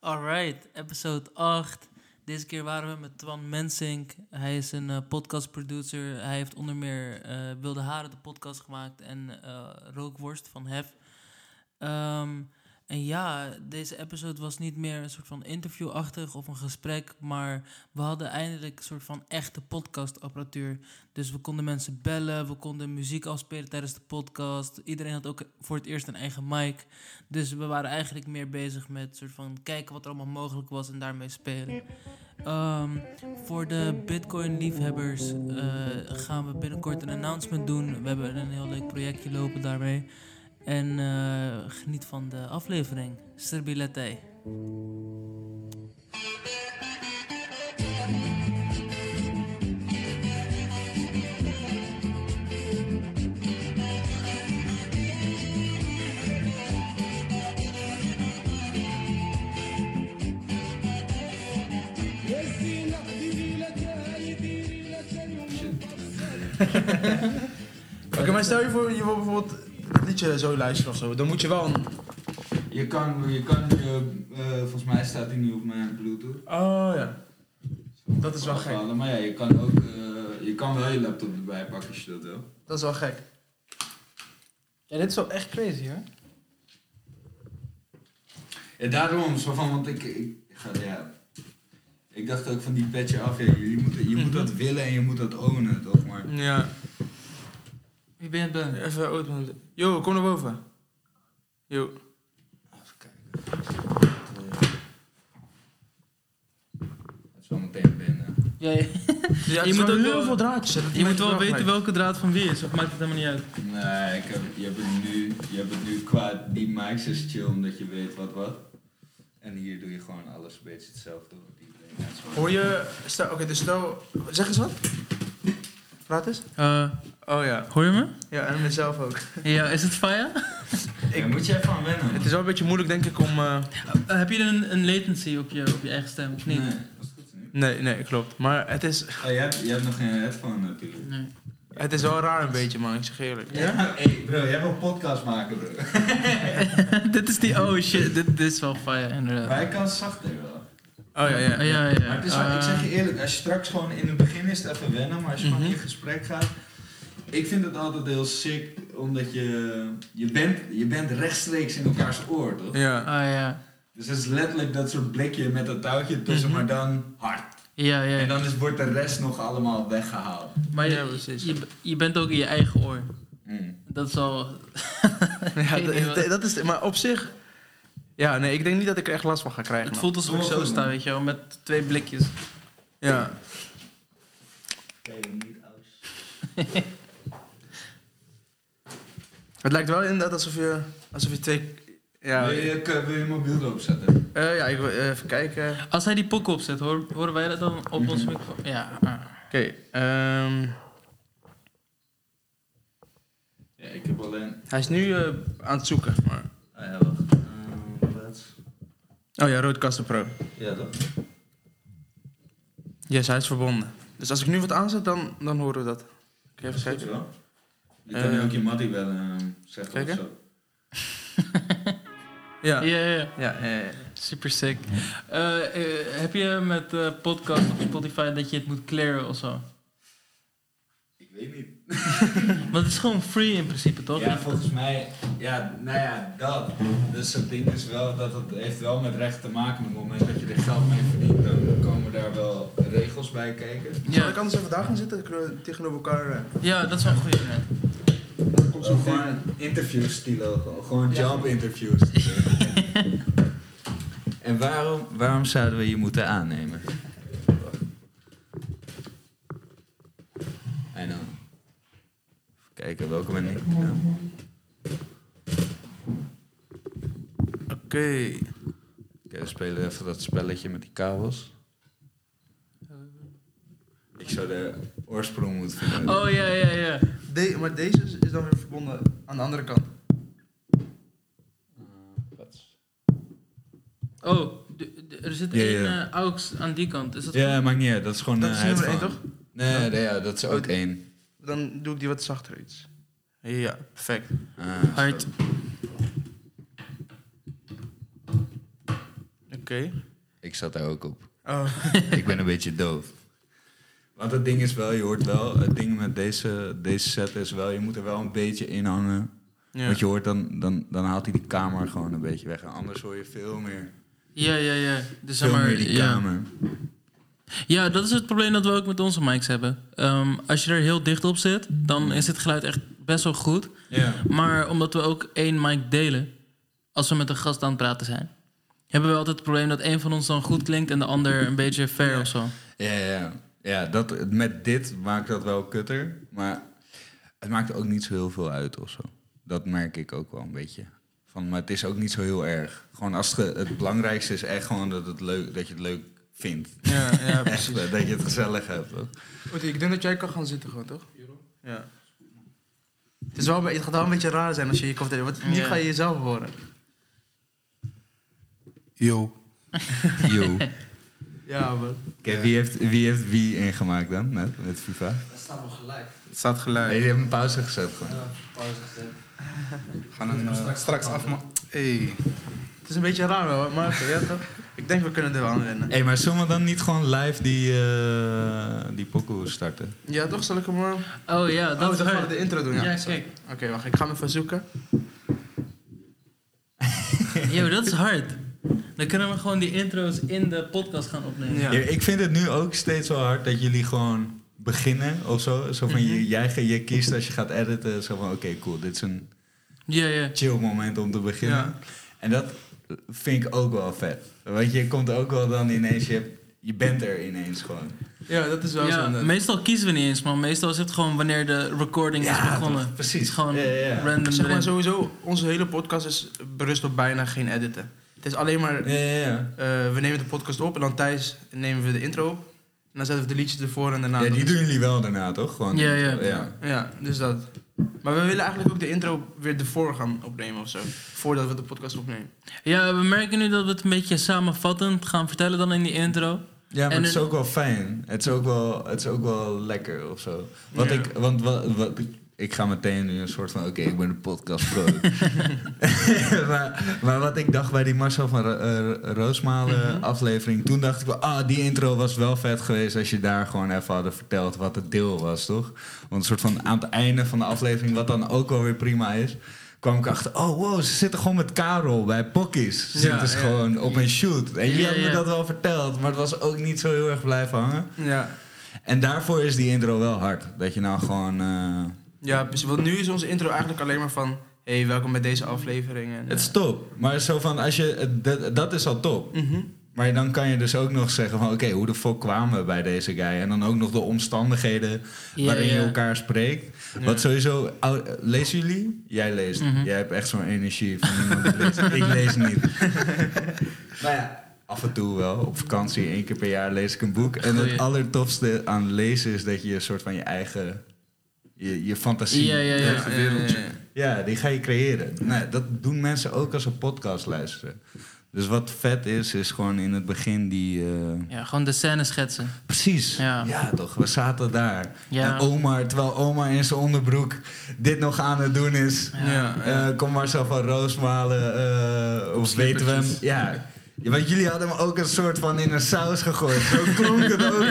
Alright, episode 8. Deze keer waren we met Twan Mensink. Hij is een uh, podcastproducer. Hij heeft onder meer uh, Wilde Haren, de podcast gemaakt, en uh, Rookworst van Hef. Um, en ja, deze episode was niet meer een soort van interviewachtig of een gesprek, maar we hadden eindelijk een soort van echte podcastapparatuur. Dus we konden mensen bellen, we konden muziek afspelen tijdens de podcast. Iedereen had ook voor het eerst een eigen mic. Dus we waren eigenlijk meer bezig met soort van kijken wat er allemaal mogelijk was en daarmee spelen. Um, voor de Bitcoin-liefhebbers uh, gaan we binnenkort een announcement doen. We hebben een heel leuk projectje lopen daarmee. En uh, geniet van de aflevering. Serbilete. Oké, okay, maar stel je voor, je wil bijvoorbeeld het liedje zo luisteren of zo, dan moet je wel een... Je kan, je kan uh, volgens mij staat hij nu op mijn bluetooth. Oh ja. Dat is wel gek. Maar ja, je kan ook, uh, je kan wel je laptop erbij pakken als je dat wil. Dat is wel gek. Ja, dit is wel echt crazy hoor. Ja, daarom, zo van, want ik, ik, ga, ja, ik dacht ook van die petje af, ja, je, moet, je moet dat willen en je moet dat ownen, toch? Maar, ja. Wie ben je Ben? Even open. Yo, kom naar boven. Yo. Even kijken. Het is wel meteen binnen. Ja, ja. ja je moet ook heel wel, veel draadjes. je moet wel weten welke draad van wie is, of maakt het helemaal niet uit? Nee, ik heb, je, hebt het nu, je hebt het nu qua die mics is chill omdat je weet wat wat. En hier doe je gewoon alles een beetje hetzelfde. Hoor je... Stel, Oké, dus stel... Zeg eens wat. Praat eens. Uh, Oh ja. hoor je me? Ja, en mezelf ook. Ja, is het fire? Ja, moet je even aan wennen. man. Het is wel een beetje moeilijk denk ik om... eh, heb je een, een latency op je, op je eigen stem, of niet? Nee, dat is goed nu. Nee, nee, klopt. Maar het is, Oh, je, hebt, je hebt nog geen headphone natuurlijk. Nee. het is wel raar een beetje, man. Ik zeg eerlijk. Ja? Hey bro, jij wil een podcast maken bro. dit is die, oh shit, dit, dit is wel fire, inderdaad. Maar hij kan zachter wel. Oh ja, ja. Oh, ja, ja. Maar het is wel, ik Eh, zeg je eerlijk, als je straks gewoon in het begin is het even wennen, maar als je gewoon Mhm. in gesprek gaat. Ik vind het altijd heel sick, omdat je, je, bent, je bent rechtstreeks in elkaars oor, toch? Ja. Oh ja. Dus het is letterlijk dat soort blikje met dat touwtje tussen, Mhm. maar dan hard. Ja, ja. En dan is, wordt de rest nog allemaal weggehaald. Maar je, Ja, precies. je, je bent ook in je eigen oor. Mm. Dat is al... ja dat, is... Maar op zich... Ja, nee, ik denk niet dat ik er echt last van ga krijgen. Het voelt alsof ik zo goed, sta, man. weet je wel, met twee blikjes. Ja. Het lijkt wel inderdaad alsof je, alsof je twee... Ja, Wil, je, k- wil je mobiel erop zetten? Eh, ja ik wil eh, even kijken. Oké, Als hij die pokken opzet, hoor, horen wij dat dan op Mhm. onze microfoon? Ja. ah. ehm, Ja, ik heb alleen... hij is nu eh, aan het zoeken. Maar... Ah ja, wacht. Ehm, wat? Oh ja, Rodecaster Pro. Ja, dat. Yes, hij is verbonden. Dus als ik nu wat aanzet, dan, dan horen we dat. Oké, even kijken. Je kan nu ook je mattie bellen en zeggen of zo. Ja. Ja, ja, ja. Ja, ja, ja. Super sick. Eh, eh, heb je met eh podcast op Spotify dat je het moet clearen of zo? Ik weet niet. Want het is gewoon free in principe, toch? Ja, volgens mij, ja, nou ja, dat. Dus het ding is wel dat het heeft wel met recht te maken. Op het moment dat je er geld mee verdient, dan komen daar wel regels bij kijken. Zal Ja, ik anders even daar gaan zitten? Dan kunnen we tegenover elkaar... ja dat is wel een goede idee. Zo gewoon interview stilo, gewoon, job interviews. en waarom, waarom zouden we je moeten aannemen? En dan. Even kijken welke ben ik. Ja. Oké. Oké, we spelen even dat spelletje met die kabels. Ik zou de oorsprong moeten vinden. Oh ja, ja, ja. De, maar deze is, is dan weer verbonden aan de andere kant. Oh, er zit één ja. eh, aux aan die kant. Is dat Ja, maakt niet uit. Dat is gewoon Dat eh, is nummer één, toch? Nee, nee, ja, dat is ook Oh, één. Dan doe ik die wat zachter iets. Ja, perfect. Ah, Hard. Oké. Ik zat daar ook op. Oh. ik ben een beetje doof. Want het ding is wel, je hoort wel, het ding met deze, deze set is wel, je moet er wel een beetje in hangen. Ja. Want je hoort dan, dan, dan haalt hij die kamer gewoon een beetje weg. En anders hoor je veel meer, Ja, ja, ja. Dus veel zeg maar, meer die ja. kamer. ja, dat is het probleem dat we ook met onze mics hebben. Ehm, als je er heel dicht op zit, dan is het geluid echt best wel goed. Ja. Maar omdat we ook één mic delen, als we met een gast aan het praten zijn, hebben we altijd het probleem dat één van ons dan goed klinkt en de ander een beetje ver Ja. of zo. Ja, ja. Ja dat, met dit maakt dat wel kutter. Maar het maakt ook niet zo heel veel uit of zo. Dat merk ik ook wel een beetje. Van, maar het is ook niet zo heel erg. Gewoon als het, belangrijkste is echt gewoon dat, het leuk, dat je het leuk vindt. Ja, ja, precies. dat je het gezellig hebt. Goed, ik denk dat jij kan gaan zitten gewoon, toch? Ja. Het, is wel, het gaat wel een beetje raar zijn als je je komt... Want nu ga je jezelf horen. Yo. Yo. Ja, man. Oké, wie, heeft, wie heeft wie ingemaakt dan met, met FIFA? Dat staat nog gelijk. Het staat Nee, gelijk. die hebben een pauze gezet gewoon. Ja, pauze gezet. We gaan hem eh, straks afmaken. Hey. Het is een beetje raar wel, maar ja, toch? Ik denk we kunnen er wel aan wennen. Hé, hey, maar zullen we dan niet gewoon live die, eh die pokoe starten? Ja, toch? Zal ik hem... eh, Oh ja, dat oh, is dan gaan we de intro doen, ja. Ja, kijk. Oké, wacht. Ik ga hem even zoeken. Yo, dat is hard. Dan kunnen we gewoon die intro's in de podcast gaan opnemen. Ja. Ja, ik vind het nu ook steeds wel hard dat jullie gewoon beginnen of zo. Zo van, Mhm. je, jij, je kiest als je gaat editen, zo van, oké, cool, dit is een Ja, ja. chill moment om te beginnen. Ja. En dat vind ik ook wel vet. Want je komt ook wel dan ineens, je, hebt- je bent er ineens gewoon. Ja, dat is wel zo. Ja, inderdaad. meestal kiezen we niet eens, man. Meestal is het gewoon wanneer de recording is begonnen. toch, precies. Het is gewoon Ja, ja, ja. random Zeg maar sowieso, onze hele podcast is berust op bijna geen editen. Het is alleen maar, Ja, ja, ja. eh, we nemen de podcast op en dan thuis nemen we de intro op. En dan zetten we de liedjes ervoor en daarna... ja, die doen jullie wel daarna, toch? Gewoon Ja, ja. ja. Ja, dus dat. Maar we willen eigenlijk ook de intro weer ervoor gaan opnemen of zo. Voordat we de podcast opnemen. Ja, we merken nu dat we het een beetje samenvattend gaan vertellen dan in die intro. Ja, maar En het is ook wel fijn. Het is ook wel, het is ook wel lekker of zo. Want, Ja. ik, want wat, wat, ik ga meteen nu een soort van... Oké, ik ben een podcast pro. maar, maar wat ik dacht bij die Marcel van eh, Roosmalen Mhm. aflevering... Toen dacht ik wel, ah, die intro was wel vet geweest... als je daar gewoon even hadden verteld wat het deel was, toch? Want een soort van aan het einde van de aflevering... wat dan ook wel weer prima is... kwam ik achter, oh wow, ze zitten gewoon met Karel bij Pokkies. Ze zitten ze ja. gewoon op een shoot. En jullie Ja, hebben me dat wel verteld, maar het was ook niet zo heel erg blijven hangen. Ja. En daarvoor is die intro wel hard. Dat je nou gewoon... eh, Ja, precies. Want nu is onze intro eigenlijk alleen maar van... hey, welkom bij deze aflevering. En, het is eh, top. Maar zo van, als je, dat, dat is al top. mhm. Maar dan kan je dus ook nog zeggen van... Oké, hoe de fuck kwamen we bij deze guy? En dan ook nog de omstandigheden Ja, waarin je ja. elkaar spreekt. Ja. Wat sowieso... ou- Lezen jullie? Jij leest. Mhm. Jij hebt echt zo'n energie van iemand die leest. Ik lees niet. maar ja, af en toe wel. Op vakantie, één keer per jaar lees ik een boek. En het Goeie. allertofste aan lezen is dat je een soort van je eigen... Je, je fantasie... Ja, ja, ja. Ja, ja, ja, ja. Ja, die ga je creëren. Nee, dat doen mensen ook als ze podcast luisteren. Dus wat vet is, is gewoon in het begin die... eh, Ja, gewoon de scène schetsen. Precies. Ja. Ja. toch, we zaten daar. Ja. En Omar, terwijl Omar in zijn onderbroek dit nog aan het doen is. Ja. Ja, ja. eh, kom maar zo van Roosmalen, eh of weten we hem. Ja. Ja, want jullie hadden hem ook een soort van in een saus gegooid. Zo klonk het ook.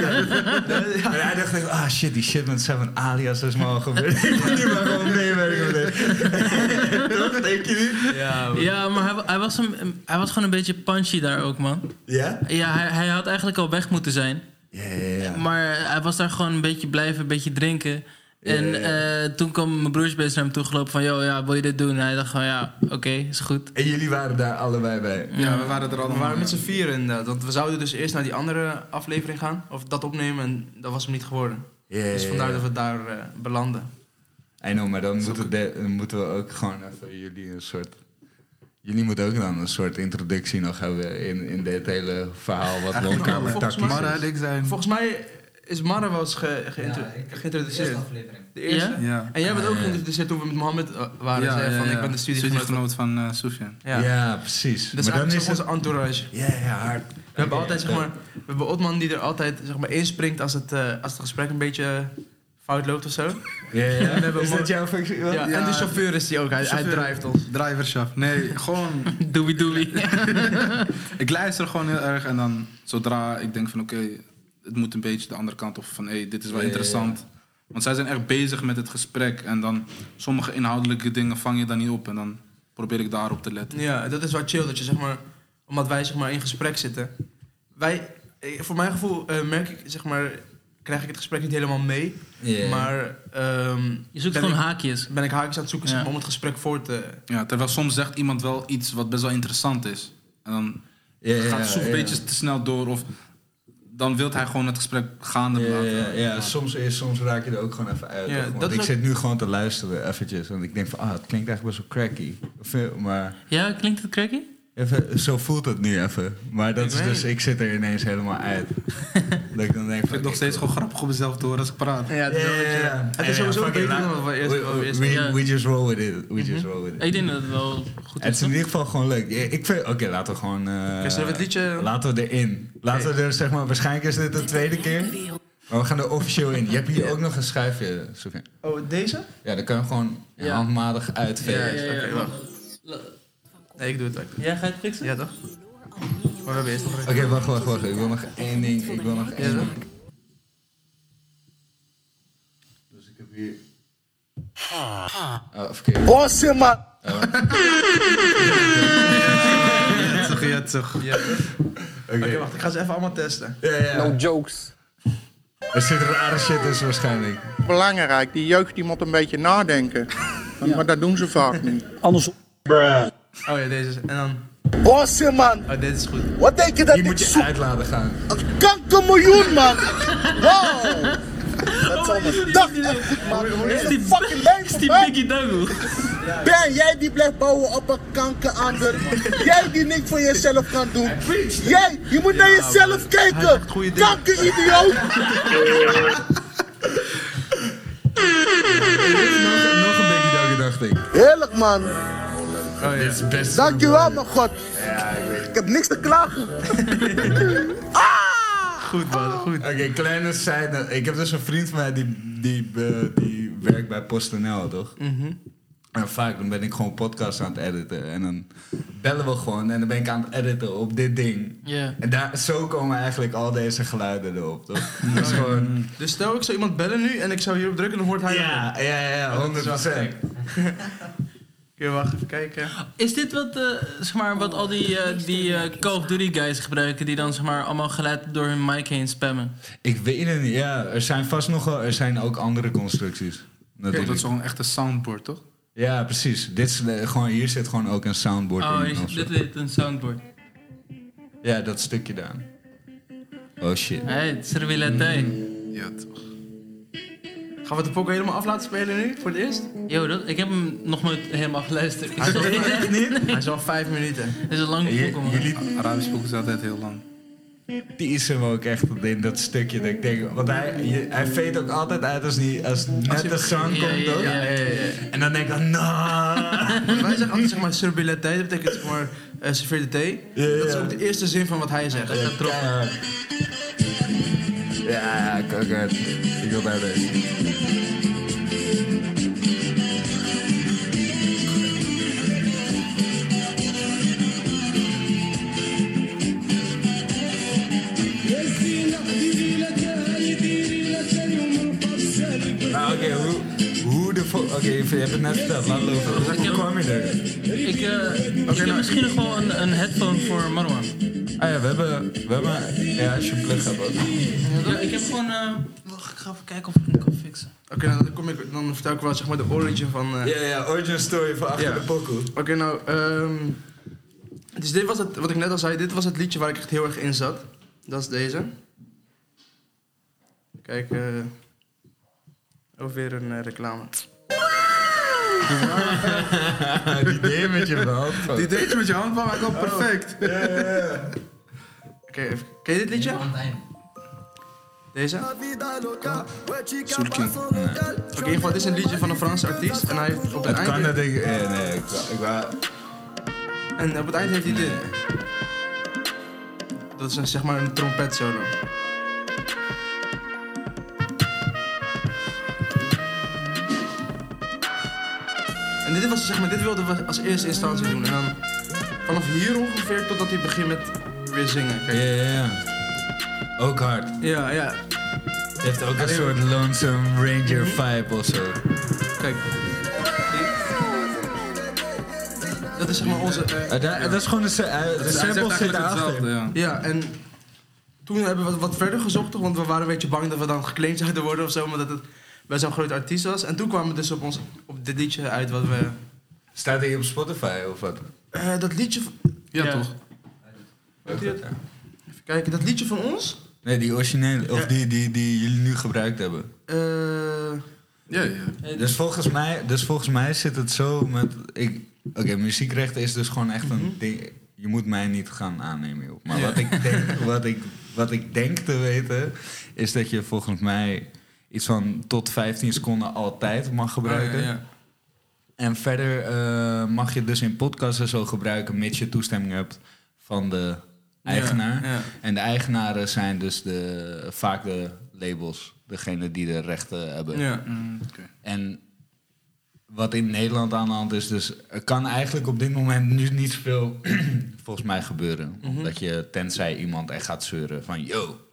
En hij dacht, ik, ah shit, die shit met Seven alias is me al gebeurd. Ik moet niet maar gewoon meewerken met dit. Denk je niet? Ja, man. Ja, maar hij, hij, was een, hij was gewoon een beetje punchy daar ook, man. Ja? Ja, hij, hij had eigenlijk al weg moeten zijn. Ja, ja, ja. Maar hij was daar gewoon een beetje blijven, een beetje drinken. En eh, toen kwam mijn broersbeest naar hem toe gelopen van... Yo, ja, wil je dit doen? En hij dacht van, ja, oké, is goed. En jullie waren daar allebei bij. Ja, we waren er We allemaal. waren met z'n vieren inderdaad. Want we zouden dus eerst naar die andere aflevering gaan. Of dat opnemen. En dat was hem niet geworden. Ja, Dus vandaar dat we daar eh, belanden. I know, maar dan moeten, de- dan moeten we ook gewoon even jullie een soort... Jullie moeten ook dan een soort introductie nog hebben in, in dit hele verhaal wat we is. en ik zijn... Volgens mij is Mara wel eens ge, geïntro- Ja, ik- geïntroduceerd. Eerste aflevering. De eerste. Ja? Ja. En jij bent ook Ah, geïntroduceerd toen we met Mohammed eh, waren. zei van, ik ben de studiegenoot. van Sofian. Ja. Ja. precies. Dat is maar dan eigenlijk is onze entourage. Ja, ja, hard. We hebben altijd, zeg maar, we hebben Otman die er altijd zeg maar, inspringt als het, eh, als het gesprek een beetje fout loopt of zo. Ja, ja. hebben Is dat jouw functie? Ja, Ja, en de chauffeur is die ook, hij, hij drijft ons. Driverschap. Nee, gewoon... Doei doei. ik luister gewoon heel erg en dan zodra ik denk van oké, het moet een beetje de andere kant op van hé, hey, dit is wel Ja, ja, interessant. Want zij zijn echt bezig met het gesprek en dan sommige inhoudelijke dingen vang je dan niet op en dan probeer ik daarop te letten. Ja, dat is wel chill dat je zeg maar, omdat wij zeg maar in gesprek zitten. Wij, eh, voor mijn gevoel eh, merk ik zeg maar, krijg ik het gesprek niet helemaal mee. Maar ehm, Je zoekt gewoon ik, haakjes. ben ik haakjes aan het zoeken zeg Ja. maar, om het gesprek voor te... Ja, terwijl soms zegt iemand wel iets wat best wel interessant is. En dan Ja, gaat het soms ja. een beetje te snel door of dan wil hij gewoon het gesprek gaande Ja, laten. ja, ja. Soms, eh, soms raak je er ook gewoon even uit. Ja, toch? Want is ik zit nu gewoon te luisteren eventjes. Want ik denk van, ah, het klinkt eigenlijk best wel cracky. Eh, Maar Ja, klinkt het cracky? Even, zo voelt het nu even. Maar dat Ik is dus, ik zit er ineens helemaal uit. dat ik dan denk Ik vind het nog steeds gewoon grappig om mezelf te horen als ik praat. Ja, is Het is sowieso beter dan wat we eerst we, just roll with it. We just roll with it. Ik denk dat het wel goed Het is. is in ieder geval gewoon leuk. Ja, Ik vind, oké, laten we gewoon. eh, het liedje- Laten we erin. Laten we er zeg maar, waarschijnlijk is dit de tweede keer. Maar we gaan er officieel in. Je hebt hier ook nog een schuifje, Sofie. Oh, deze? Ja, dan kan je gewoon Ja. handmatig uitvegen. Ja, ja, ja. Nee, ik doe het ook. Jij gaat het fixen? Ja, toch? Maar we hebben eerst nog een... Oké, wacht, wacht, wacht. Ik wil nog één ding. Ik wil nog één ding. Dus ik heb hier. Oh, verkeerd. Bosse, man. Jetzig, jetzig. Ja. Oké, Oké. wacht. Ik ga ze even allemaal testen. Ja, ja. No jokes. Er zit rare shit tussen waarschijnlijk. Belangrijk, die jeugd die moet een beetje nadenken. Maar dat doen ze vaak niet. Oh ja, deze is... En dan... Bosse, man. Oh, dit is goed. Wat denk je dat Die ik moet je zoek? uit laten gaan. Een kankermiljoen, man. Wow. Dat zal mijn dag echt goed maken. Is die fucking leven, Die man. Biggie. Ben jij die blijft bouwen op een kankerander? Jij die niks voor jezelf kan doen? Jij, je moet naar jezelf kijken. dingen. Kankeridioot. Nog, nog een beetje dank, dacht ik. Heerlijk, man. Oh ja. Dit is het beste. Dankjewel, mijn god. Ja, ik weet het. Ik heb niks te klagen. Goed, man. Goed. Oké, kleine zijde. Ik heb dus een vriend van mij die, die, eh, die werkt bij PostNL, toch? En vaak dan ben ik gewoon podcast aan het editen. En dan bellen we gewoon en dan ben ik aan het editen op dit ding. Ja. En daar, zo komen eigenlijk al deze geluiden erop, toch? Dat is gewoon... Dus stel ik zou iemand bellen nu en ik zou hierop drukken, dan hoort hij... Ja, ja, ja, ja, 100 Oké, wacht even kijken. Is dit wat, eh, zeg maar, wat al die, eh, die eh, Call of Duty guys gebruiken, die dan zeg maar, allemaal geluid door hun mic heen spammen? Ik weet het niet. Ja, er zijn vast nog wel... Er zijn ook andere constructies. Dat Natuurlijk. is gewoon echt een soundboard, toch? Ja, precies. Dit is, gewoon, hier zit gewoon ook een soundboard Oh, in. zo. dit is een soundboard. Ja, dat stukje daar. Oh shit. Hé, het is er weer Latijn. Ja, toch. Gaan we de pokken helemaal af laten spelen nu, voor het eerst? Yo, dat, ik heb hem nog nooit helemaal geluisterd. Ik Hij is al, echt niet? Hij is al vijf minuten. Het is een lange J- pokken, man. jullie Arabisch boek is altijd heel lang. hij de song Ja, komt. ja, toch? ja, ja, ja. En dan denk ik, nou. Want wij zeggen altijd zeg maar dat betekent zeg maar eh serveer de thee. Ja, ja. Dat is ook de eerste zin van wat hij zegt. Dat troffen. Ja, kijk uit. Ik wil daar deze. Oké, je hebt het net verteld, laat lopen. Hoe heb- kwam je er? Ik, eh, ik heb misschien nog wel een, een headphone voor Marwan. Ah ja, we hebben... We hebben ja, als je een plug hebt ook. Ja, ik heb gewoon... eh, wacht, ik ga even kijken of ik hem kan fixen. Oké, nou, dan, kom ik, dan vertel ik wel zeg maar de origin van... eh, Ja, ja, origin story van achter Ja. de pokoe. Oké, nou, ehm dus dit was het, wat ik net al zei, dit was het liedje waar ik echt heel erg in zat. Dat is deze. Kijk, eh ook weer een reclame. Die deed met je hand. Die deed je met je hand van, maar komt perfect. Oké, even- ken je dit liedje? Deze? Soul King. Oké, in ieder geval, dit is een liedje van een Franse artiest. En hij heeft op het Het kan eind... dat ik... eh, nee, ik wou... Ik wou En op het eind heeft hij dit. Dat is een, zeg maar een trompet solo. Dit, was, zeg maar, dit wilden we als eerste instantie doen. En dan vanaf hier ongeveer totdat hij begint met weer zingen. Ja, ja, ja. Ook hard. Ja, ja. Het heeft ook een soort Lonesome Ranger vibe of zo. Kijk. Dat is zeg maar onze... eh, daar- Dat is gewoon de, eh, de Hij zegt sample zit ja. Ja, en toen hebben we wat, wat verder gezocht, toch, want we waren een beetje bang dat we dan geclaimd zouden worden of zo, omdat het bij zo'n groot artiest was. En toen kwamen we dus op, ons, op dit liedje uit wat we... Staat hij op Spotify of wat? eh, dat liedje... van- Ja, Ja. toch? Weet je het? Even kijken, dat liedje van ons... Nee, die originele, of Ja. die, die, die jullie nu gebruikt hebben. eh, Ja, ja. Dus volgens mij, dus volgens mij zit het zo met. ik- Oké, muziekrechten is dus gewoon echt een ding. Je moet mij niet gaan aannemen, joh. Maar wat, ik denk, wat, ik, wat ik denk te weten, is dat je volgens mij iets van tot 15 seconden altijd mag gebruiken. oh, ja, ja. En verder eh, mag je dus in podcasts en zo gebruiken, mits je toestemming hebt van de eigenaar. Ja. En de eigenaren zijn dus de, vaak de labels, degene die de rechten hebben. Ja. Mm. En wat in Nederland aan de hand is, dus er kan eigenlijk op dit moment nu niet veel volgens mij gebeuren. Mhm. Dat je, tenzij iemand echt gaat zeuren van, yo,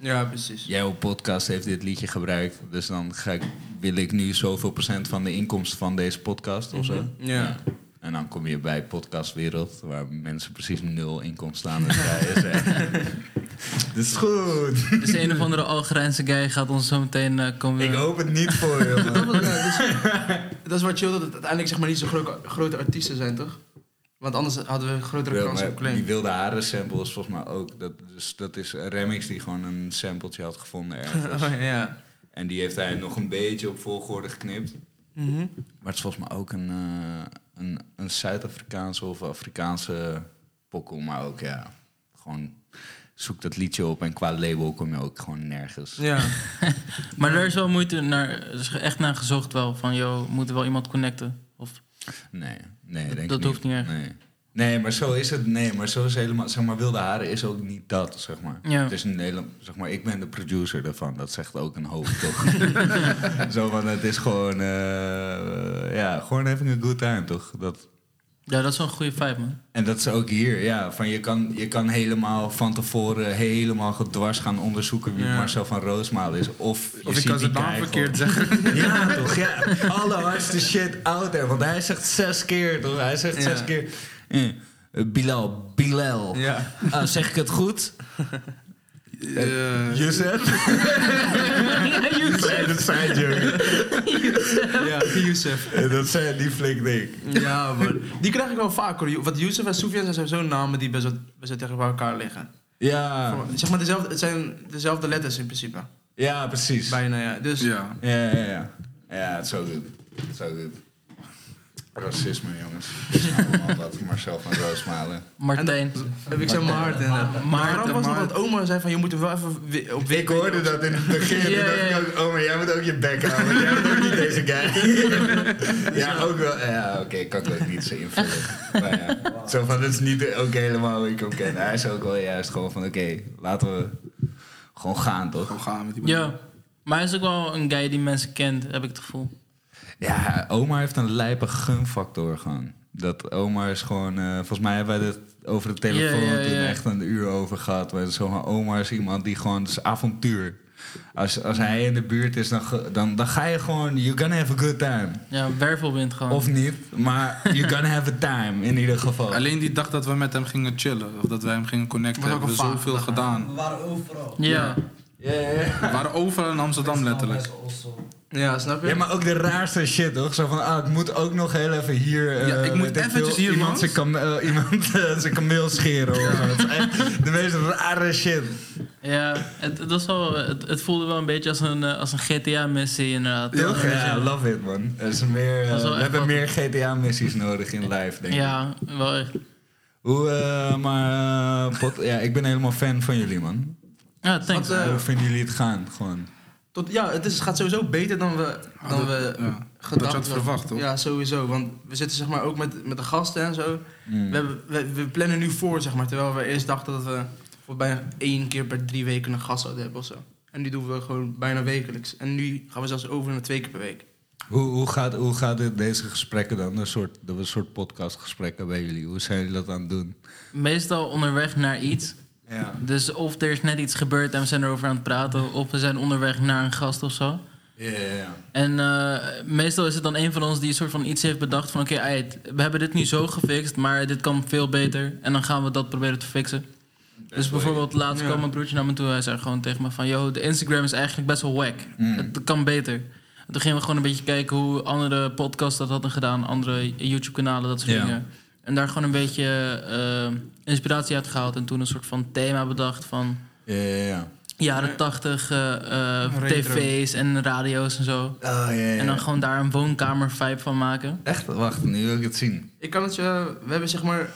ja, precies. jouw podcast heeft dit liedje gebruikt, dus dan ga ik, wil ik nu zoveel procent van de inkomsten van deze podcast of zo. Mhm. Ja. En dan kom je bij podcastwereld, waar mensen precies nul inkomsten aan het draaien zijn. Dat is goed. Dus een of andere Algerijnse guy gaat ons zo meteen eh, komen... Ik hoop het niet voor je, man. Dat, dus- dat is wat chill, dat het uiteindelijk zeg maar niet zo gro- grote artiesten zijn, toch? Want anders hadden we grotere kans op claim. die wilde haren sample is volgens mij ook. Dat, dus, dat is remix die gewoon een sampletje had gevonden ergens. Oh, ja. en die heeft hij nog een beetje op volgorde geknipt. Mhm. Maar het is volgens mij ook een, eh, een, een Zuid-Afrikaanse of Afrikaanse pokkel. Maar ook ja, gewoon zoek dat liedje op en qua label kom je ook gewoon nergens. Ja. Maar er is wel moeite naar... Er is echt naar gezocht wel. Van, joh, moet er wel iemand connecten? Of... Nee, nee, denk Dat ik hoeft niet echt. Nee. Nee, maar zo is het. Nee, maar zo is helemaal. Zeg maar, wilde haren is ook niet dat, zeg maar. Ja. Het is een hele, zeg maar, ik ben de producer daarvan. Dat zegt ook een hoop, toch? zo van, het is gewoon, eh, ja, gewoon having a good time, toch? Dat, Ja, dat is wel een goede vibe, man. en dat is ook hier, ja. Van je, kan, je kan helemaal van tevoren helemaal gedwars gaan onderzoeken wie Ja. Marcel van Roosmaal is. Of je Of ik kan zijn naam verkeerd zeggen. Ja, toch? Ja, alle hardste shit out there. Want hij zegt zes keer, toch? Hij zegt Ja. zes keer... eh, eh, Bilal, Bilal. Ja. Ah, zeg ik het goed? Eh, Youssef? Nee, dat zei. Ja, Youssef. Eh, Dat zei die flink ding. Ja, man. Die krijg ik wel vaak hoor. Want Youssef en Soufiane zijn sowieso namen die best wel, best wel tegen elkaar liggen. Ja, Zeg maar, dezelfde, het zijn dezelfde letters in principe. ja, precies. Ja, Bijna, ja. Dus, ja. ja, ja. Ja, het is zo goed. Zo goed. Racisme, jongens. Dat is allemaal wat Marcel van Roosmalen. Martijn. heb ik zei Maarten. Maar Maarten was nog Maarten. dat oma zei van, je moet hem wel even op Ik hoorde dat in het begin. Toen dacht ik maar jij moet ook je bek houden. Jij bent ook niet deze guy. ja, ook wel. Ja, oké, kan ik ook niet zo invullen. Maar ja, zo van, dat is niet ook helemaal hoe ik hem ken. Hij is ook wel juist gewoon van, oké, laten we gewoon gaan, toch? Gewoon gaan met die Ja. Maar hij is ook wel een guy die mensen kent, heb ik het gevoel. Ja, Omar heeft een lijpe gunfactor gewoon. Dat Omar is gewoon... eh, volgens mij hebben wij het over de telefoon toen echt een uur over gehad. Maar zo van, Omar is iemand die gewoon... Het is avontuur. Als, als hij in de buurt is, dan, dan, dan ga je gewoon... You're gonna have a good time. Ja, wervelwind gewoon. Of niet, maar you're gonna have a time in ieder geval. Alleen die dag dat we met hem gingen chillen, of dat wij hem gingen connecten, ook hebben we zoveel gedaan. We waren overal. ja. Ja, ja, ja. We waren overal in Amsterdam letterlijk. Ja, snap je? Ja, maar ook de raarste shit, toch? Zo van, ah, ik moet ook nog heel even hier... eh, Ja, ik moet weet eventjes veel, hier iemand zijn, kam eh, iemand eh, zijn kameel scheren. of zo. Dat is echt de meest rare shit. Ja, het, het, was wel, het, het voelde wel een beetje als een, eh, als een GTA-missie inderdaad. Toch? Ja, love it, man. Er is meer, eh, we hebben wat- meer GTA-missies nodig in live, denk ik. Ja, wel echt. Hoe, eh, maar... eh, pot- ja, ik ben helemaal fan van jullie, man. Ja, thanks. Wat, eh, Hoe vinden jullie het gaan? Gewoon. Tot, ja, het, is, het gaat sowieso beter dan we, dan we Ja. gedacht Dat je had hadden. verwacht, toch? Ja, sowieso. Want we zitten zeg maar ook met, met de gasten en zo. Mm. We, hebben, we, we plannen nu voor, zeg maar. Terwijl we eerst dachten dat we voor bijna één keer per drie weken een gast zouden hebben of zo. En nu doen we gewoon bijna wekelijks. En nu gaan we zelfs over naar twee keer per week. Hoe, hoe gaat, hoe gaat dit, deze gesprekken dan? Een soort, dat we een soort podcastgesprekken bij jullie. Hoe zijn jullie dat aan het doen? Meestal onderweg naar iets. Ja. Dus of er is net iets gebeurd en we zijn erover aan het praten... of we zijn onderweg naar een gast of zo. Ja, ja, ja. En eh, meestal is het dan een van ons die een soort van iets heeft bedacht van... oké, we hebben dit nu zo gefixt, maar dit kan veel beter. En dan gaan we dat proberen te fixen. Dus bijvoorbeeld laatst Ja. kwam mijn broertje naar me toe. Hij zei gewoon tegen me van... yo, de Instagram is eigenlijk best wel wack. Mm. Het kan beter. En toen gingen we gewoon een beetje kijken hoe andere podcasts dat hadden gedaan. Andere YouTube-kanalen, dat soort Ja. dingen. En daar gewoon een beetje eh, inspiratie uit gehaald. En toen een soort van thema bedacht van... Ja, ja, ja. jaren Ja. tachtig eh, eh, tv's en radio's en zo. Oh, ja, ja. En dan gewoon daar een woonkamer-vibe van maken. Echt? Wacht, nu wil ik het zien. Ik kan het je... We hebben zeg maar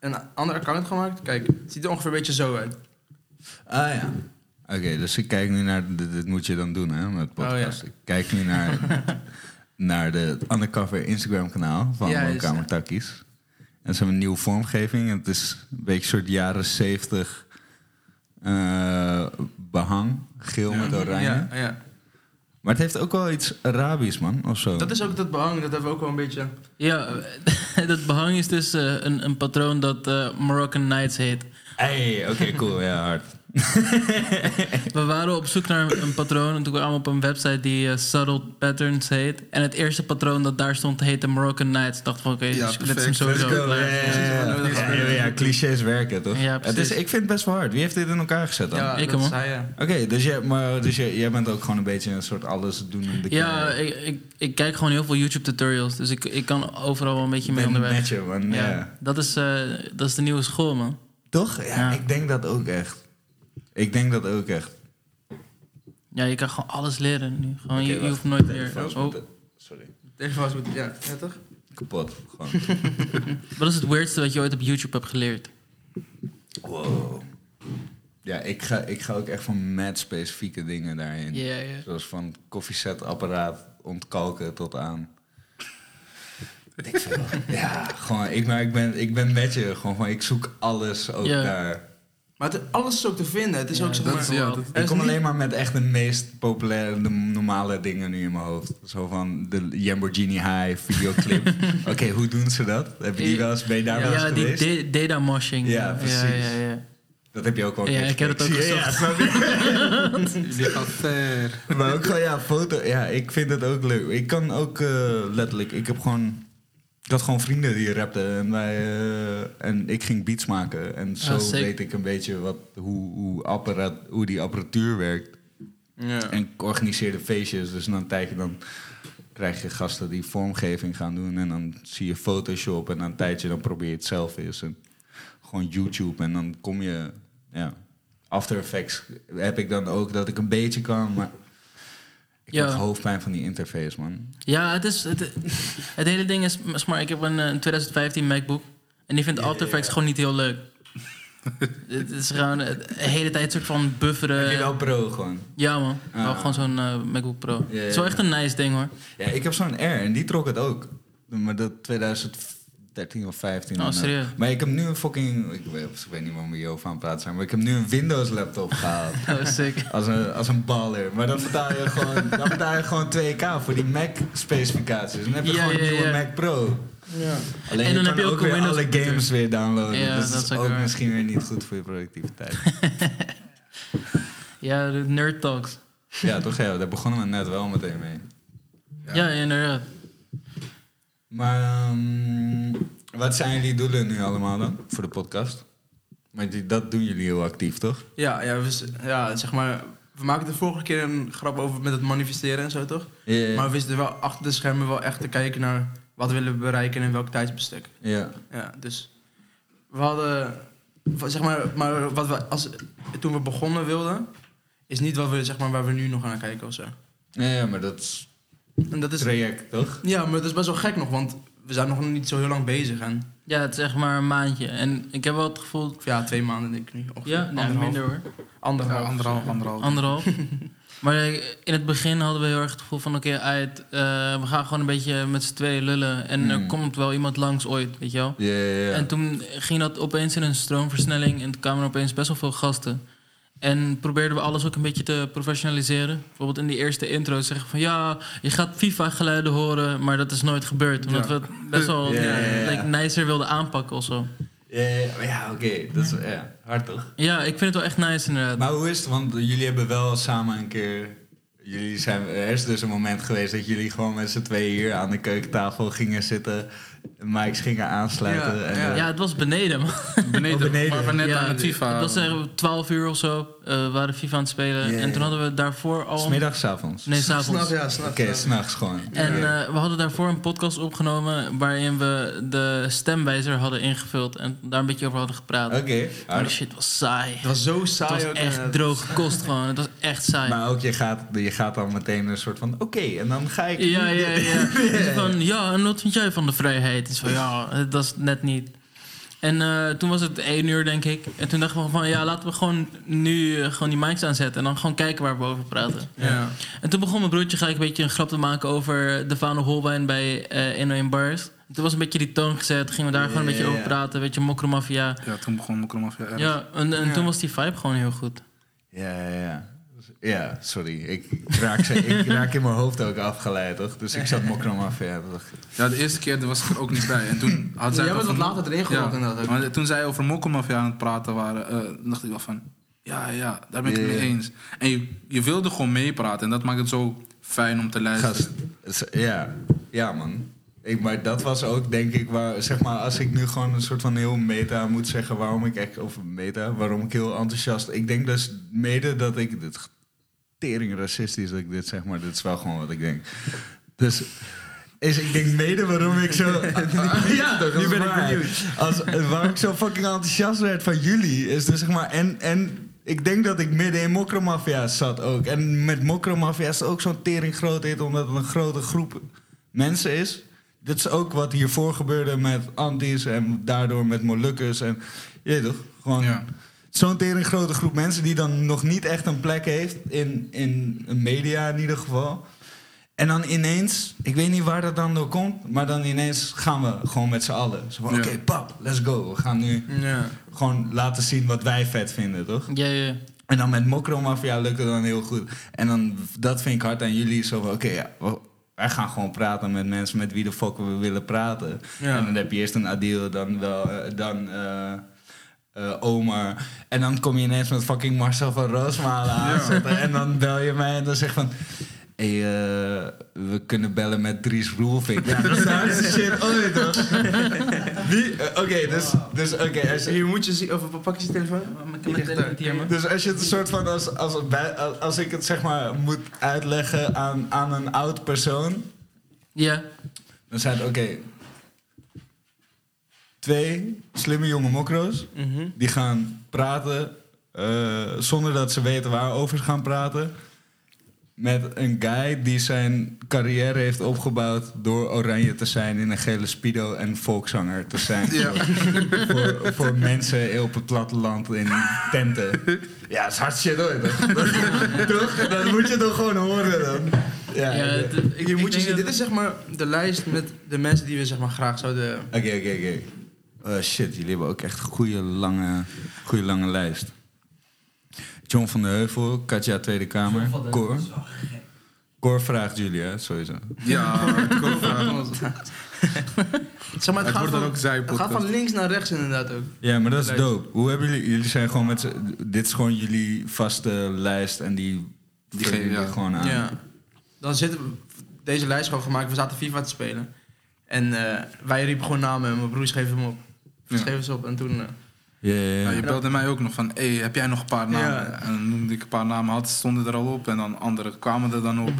een ander account gemaakt. Kijk, het ziet er ongeveer een beetje zo uit. Ah ja. Oké, dus ik kijk nu naar... Dit, dit moet je dan doen, hè, met podcast. Oh, ja. Ik kijk nu naar, naar de undercover Instagram kanaal van Woonkamer ja. Takkies. En ze hebben een nieuwe vormgeving. Het is een beetje een soort jaren zeventig eh, behang. Geel met oranje. Ja, ja. Maar het heeft ook wel iets Arabisch, man, of zo. Dat is ook dat behang. Dat hebben we ook wel een beetje... Ja, dat behang is dus eh, een, een patroon dat eh, Moroccan Nights heet. Hey, oké, cool. Ja, hard. We waren op zoek naar een patroon en toen kwamen we op een website die eh, Subtle Patterns heet. En het eerste patroon dat daar stond heette Moroccan Nights. Ik dacht van oké, Ja, dus dit is hem sowieso klaar. Ja, clichés werken, toch? Ja, het is, precies. ik vind het best wel hard. Wie heeft dit in elkaar gezet dan? Ja, Ik dat hem. Oké, dus, jij, maar, dus jij, jij bent ook gewoon een beetje een soort alles doen in de Ja, ik, ik, ik kijk gewoon heel veel YouTube tutorials, dus ik, ik kan overal wel een beetje mee onderweg. met je, man. Ja. Ja, dat, is, eh, dat is de nieuwe school, man. Toch? Ja, Ja. ik denk dat ook echt. Ik denk dat ook echt. Ja, je kan gewoon alles leren nu. Gewoon, je, hoeft nooit meer... Oh, moeten- Sorry. Met... Ja, ja toch? Kapot. Gewoon. wat is het weirdste wat je ooit op YouTube hebt geleerd? wow. Ja, ik ga, ik ga ook echt van mad specifieke dingen daarin. Ja, ja. Zoals van koffiezetapparaat ontkalken tot aan. Ik veel. ja, gewoon, ik, maar ik, ben, ik ben met je. Gewoon van, ik zoek alles ook Ja. daar. Maar het, alles is ook te vinden. Het is Ja, ook zeg dat maar... is- ja, dat- er Ik kom niet- alleen maar met echt de meest populaire, de normale dingen nu in mijn hoofd. Zo van de Lamborghini High videoclip. Oké, hoe doen ze dat? Heb je die wel eens, ben je daar wel eens Ja, die geweest? da- data moshing. Ja, precies. Ja, ja, ja. dat heb je ook wel Ja, ik heb het ook. Ja? Die gaat ver. Maar ook gewoon, ja, foto. Ja, ik vind het ook leuk. Ik kan ook eh, letterlijk, ik heb gewoon. Ik had gewoon vrienden die rapten en, wij, eh, en ik ging beats maken. En zo Ah, weet ik een beetje wat, hoe, hoe, apparaat, hoe die apparatuur werkt. Ja. En ik organiseerde feestjes, dus na een tijdje dan krijg je gasten die vormgeving gaan doen. En dan zie je Photoshop en na een tijdje dan probeer je het zelf eens. En gewoon YouTube en dan kom je... Ja, After Effects heb ik dan ook dat ik een beetje kan, maar... Ik Ja. heb hoofdpijn van die interface, man. Ja, het, is, het, het hele ding is... Maar ik heb een, eh, een 2015 MacBook. En die vindt After Effects gewoon niet heel leuk. het is gewoon eh, de hele tijd een soort van bufferen. heb je wel pro gewoon? Ja man, wel Ah. gewoon zo'n eh, MacBook Pro. Ja, Het is wel echt een nice ding hoor. Ja, ik heb zo'n R en die trok het ook. Maar dat 2013 of 15. Oh, En, eh, serieus? Maar ik heb nu een fucking... Ik weet, ik weet niet waar we hierover aan het praten zijn, maar ik heb nu een Windows laptop gehaald. Sick. Als een, als een baller. Maar dan betaal je gewoon, dan betaal je gewoon 2k voor die Mac-specificaties. Dan heb je Ja, gewoon een nieuwe ja. Mac Pro. Ja. Alleen En je dan kan heb je ook ook weer Windows alle computer. games weer downloaden. Ja, dus dat is ook waar. misschien weer niet goed voor je productiviteit. Ja, de Nerd Talks. ja, toch? Ja, daar begonnen we net wel meteen mee. Ja, inderdaad. Maar ehm, wat zijn jullie doelen nu allemaal dan voor de podcast? Maar die, dat doen jullie heel actief, toch? Ja, ja, we, ja, zeg maar... We maakten de vorige keer een grap over met het manifesteren en zo, toch? Ja, Maar we wisten wel achter de schermen wel echt te kijken naar... wat willen we bereiken en in welk tijdsbestek. ja. Ja, dus... We hadden... Zeg maar, maar wat we als, toen we begonnen wilden... is niet wat we, zeg maar, waar we nu nog aan kijken of zo. Ja, ja, maar dat is En dat is... traject, toch? Ja, maar dat is best wel gek nog, want we zijn nog niet zo heel lang bezig. En, Ja, het is echt maar een maandje. En ik heb wel het gevoel... ja, twee maanden denk ik nu. Ongeveer. Ja, nee, Anderhalf. minder hoor. Ja, Anderhalf. anderhalf, anderhalf. Anderhalf. maar eh, in het begin hadden we heel erg het gevoel van... Oké, uit, eh, we gaan gewoon een beetje met z'n tweeën lullen. En er Hmm. komt wel iemand langs ooit, weet je wel. Ja, ja, ja. En toen ging dat opeens in een stroomversnelling. En toen kwamen er opeens best wel veel gasten. En probeerden we alles ook een beetje te professionaliseren. Bijvoorbeeld in die eerste intro zeggen van... ja, je gaat FIFA-geluiden horen, maar dat is nooit gebeurd. Omdat we het best wel Ja, ja, ja. like, nicer wilden aanpakken of zo. Ja oké. Dat is ja, hard toch? Ja, ik vind het wel echt nice inderdaad. Maar hoe is het? Want jullie hebben wel samen een keer... Jullie zijn, er is dus een moment geweest dat jullie gewoon met z'n tweeën hier aan de keukentafel gingen zitten. Mics gingen aansluiten. Ja, en, ja. eh, Ja, het was beneden, man. Beneden, Oh, beneden. waar we net ja, aan het FIFA... Het was er 12 uur of zo. eh, we waren FIFA aan het spelen. En toen hadden we daarvoor al... Smiddags, avonds? Nee, S'nachts, s'avonds. ja, s'nachts. Oké, s'nachts gewoon. En eh, we hadden daarvoor een podcast opgenomen waarin we de stemwijzer hadden ingevuld en daar een beetje over hadden gepraat. Oké, Maar die hard. shit was saai. Het was zo Het saai was ook, echt eh, droog kost gewoon. Het was echt saai. Maar ook je gaat, je gaat dan meteen een soort van, oké, en dan ga ik... ja, ja, ja. Dus van, ja, en wat vind jij van de vrijheid? Dus van, ja, dat is net niet. En eh, toen was het één uur, denk ik. En toen dachten we van, ja, laten we gewoon nu eh, gewoon die mics aanzetten. En dan gewoon kijken waar we over praten. Ja. En toen begon mijn broertje gelijk een beetje een grap te maken over de Vano Holwijn bij eh 101 Bars. Toen was een beetje die toon gezet, gingen we daar gewoon een beetje Ja, over praten. Weet je, mokromafia. Ja, toen begon Mokromafia. Ja, en, en Ja. toen was die vibe gewoon heel goed. Ja, ja, ja. Ja, sorry. Ik raak, ze, ik raak in mijn hoofd ook afgeleid, toch? Dus ik zat mokrom af. Ja. Ja, de eerste keer was ik er ook niet bij. En toen had zij Jij het bent wat later erin ook. maar toen zij over Mokromafia aan het praten waren, eh, dacht ik wel van... Ja, ja, daar ben ik het Ja, mee ja. eens. En je, je wilde gewoon meepraten. En dat maakt het zo fijn om te luisteren. Gast, het ja, ja man. Ik, maar dat was ook, denk ik, waar, zeg maar, als ik nu gewoon een soort van heel meta moet zeggen waarom ik echt, of meta, waarom ik heel enthousiast. Ik denk dus mede dat ik, dit tering racistisch dat ik dit zeg, maar dit is wel gewoon wat ik denk. Dus is, ik denk mede waarom ik zo. ja, toch, dat nu ben ik benieuwd. Als, waarom ik zo fucking enthousiast werd van jullie, is dus zeg maar. En, en ik denk dat ik midden in Mokromafia zat ook. En met Mokromafia is het ook zo'n tering groot hit, omdat het een grote groep mensen is. Dit is ook wat hiervoor gebeurde met Antis en daardoor met Molukkers. En je weet toch, gewoon Ja. Zo'n tering grote groep mensen die dan nog niet echt een plek heeft in, in een media in ieder geval. En dan ineens, ik weet niet waar dat dan door komt, maar dan ineens gaan we gewoon met z'n allen. Zo van, Ja. oké, pap, let's go. We gaan nu Ja. gewoon laten zien wat wij vet vinden, toch? Ja, ja. En dan met Mokro Mafia lukt het dan heel goed. En dan, dat vind ik hard aan jullie. Zo van, oké, ja, we- wij gaan gewoon praten met mensen met wie de fuck we willen praten. Ja. En dan heb je eerst een Adil, dan wel, eh, dan eh, eh, Omar. En dan kom je ineens met fucking Marcel van Roosmalen aanzetten. En dan bel je mij en dan zeg van... Hé, hey, eh, we kunnen bellen met Dries Roelvink. Ja, dat is de shit ooit, toch? Wie? eh, Oké, dus, dus oké, als je- Hier moet je zien, of pak je je telefoon? Dus als je het een soort van als, als, als ik het zeg maar moet uitleggen aan, aan een oud persoon, Ja, dan zijn het oké. Twee slimme jonge mokro's Mhm. die gaan praten eh, zonder dat ze weten waarover ze gaan praten. Met een guy die zijn carrière heeft opgebouwd door oranje te zijn in een gele speedo en volkszanger te zijn. voor, voor mensen op het platteland in tenten. Ja, dat is hartstikke shit hoor. toch? Dat moet je toch gewoon horen dan. Ja, ja, ik, moet je zien, dat- dit is zeg maar de lijst met de mensen die we zeg maar graag zouden... Oké, oké, oké. Eh, shit, jullie hebben ook echt een goede lange, goede lange lijst. John van der Heuvel, Katja Tweede Kamer, Cor. Cor vraagt jullie, hè, sowieso. Ja, ook vragen. Zeg maar, het, Het gaat wordt dan van, ook zij het gaat van links naar rechts inderdaad ook. Ja, maar dat is dope. Hoe hebben jullie... Jullie zijn gewoon met. Dit is gewoon jullie vaste lijst en die... Die geven, jullie ja. gewoon aan. Ja. Dan zitten we deze lijst gewoon gemaakt. We zaten FIFA te spelen. En eh, wij riepen gewoon namen en mijn broers schreven hem op. Ja. Schreven ze op en toen... eh, Ja, ja, Ja, ja. je belde mij ook nog van, hey, heb jij nog een paar namen? Ja. En dan noemde ik een paar namen, had, stonden er al op en dan andere kwamen er dan op.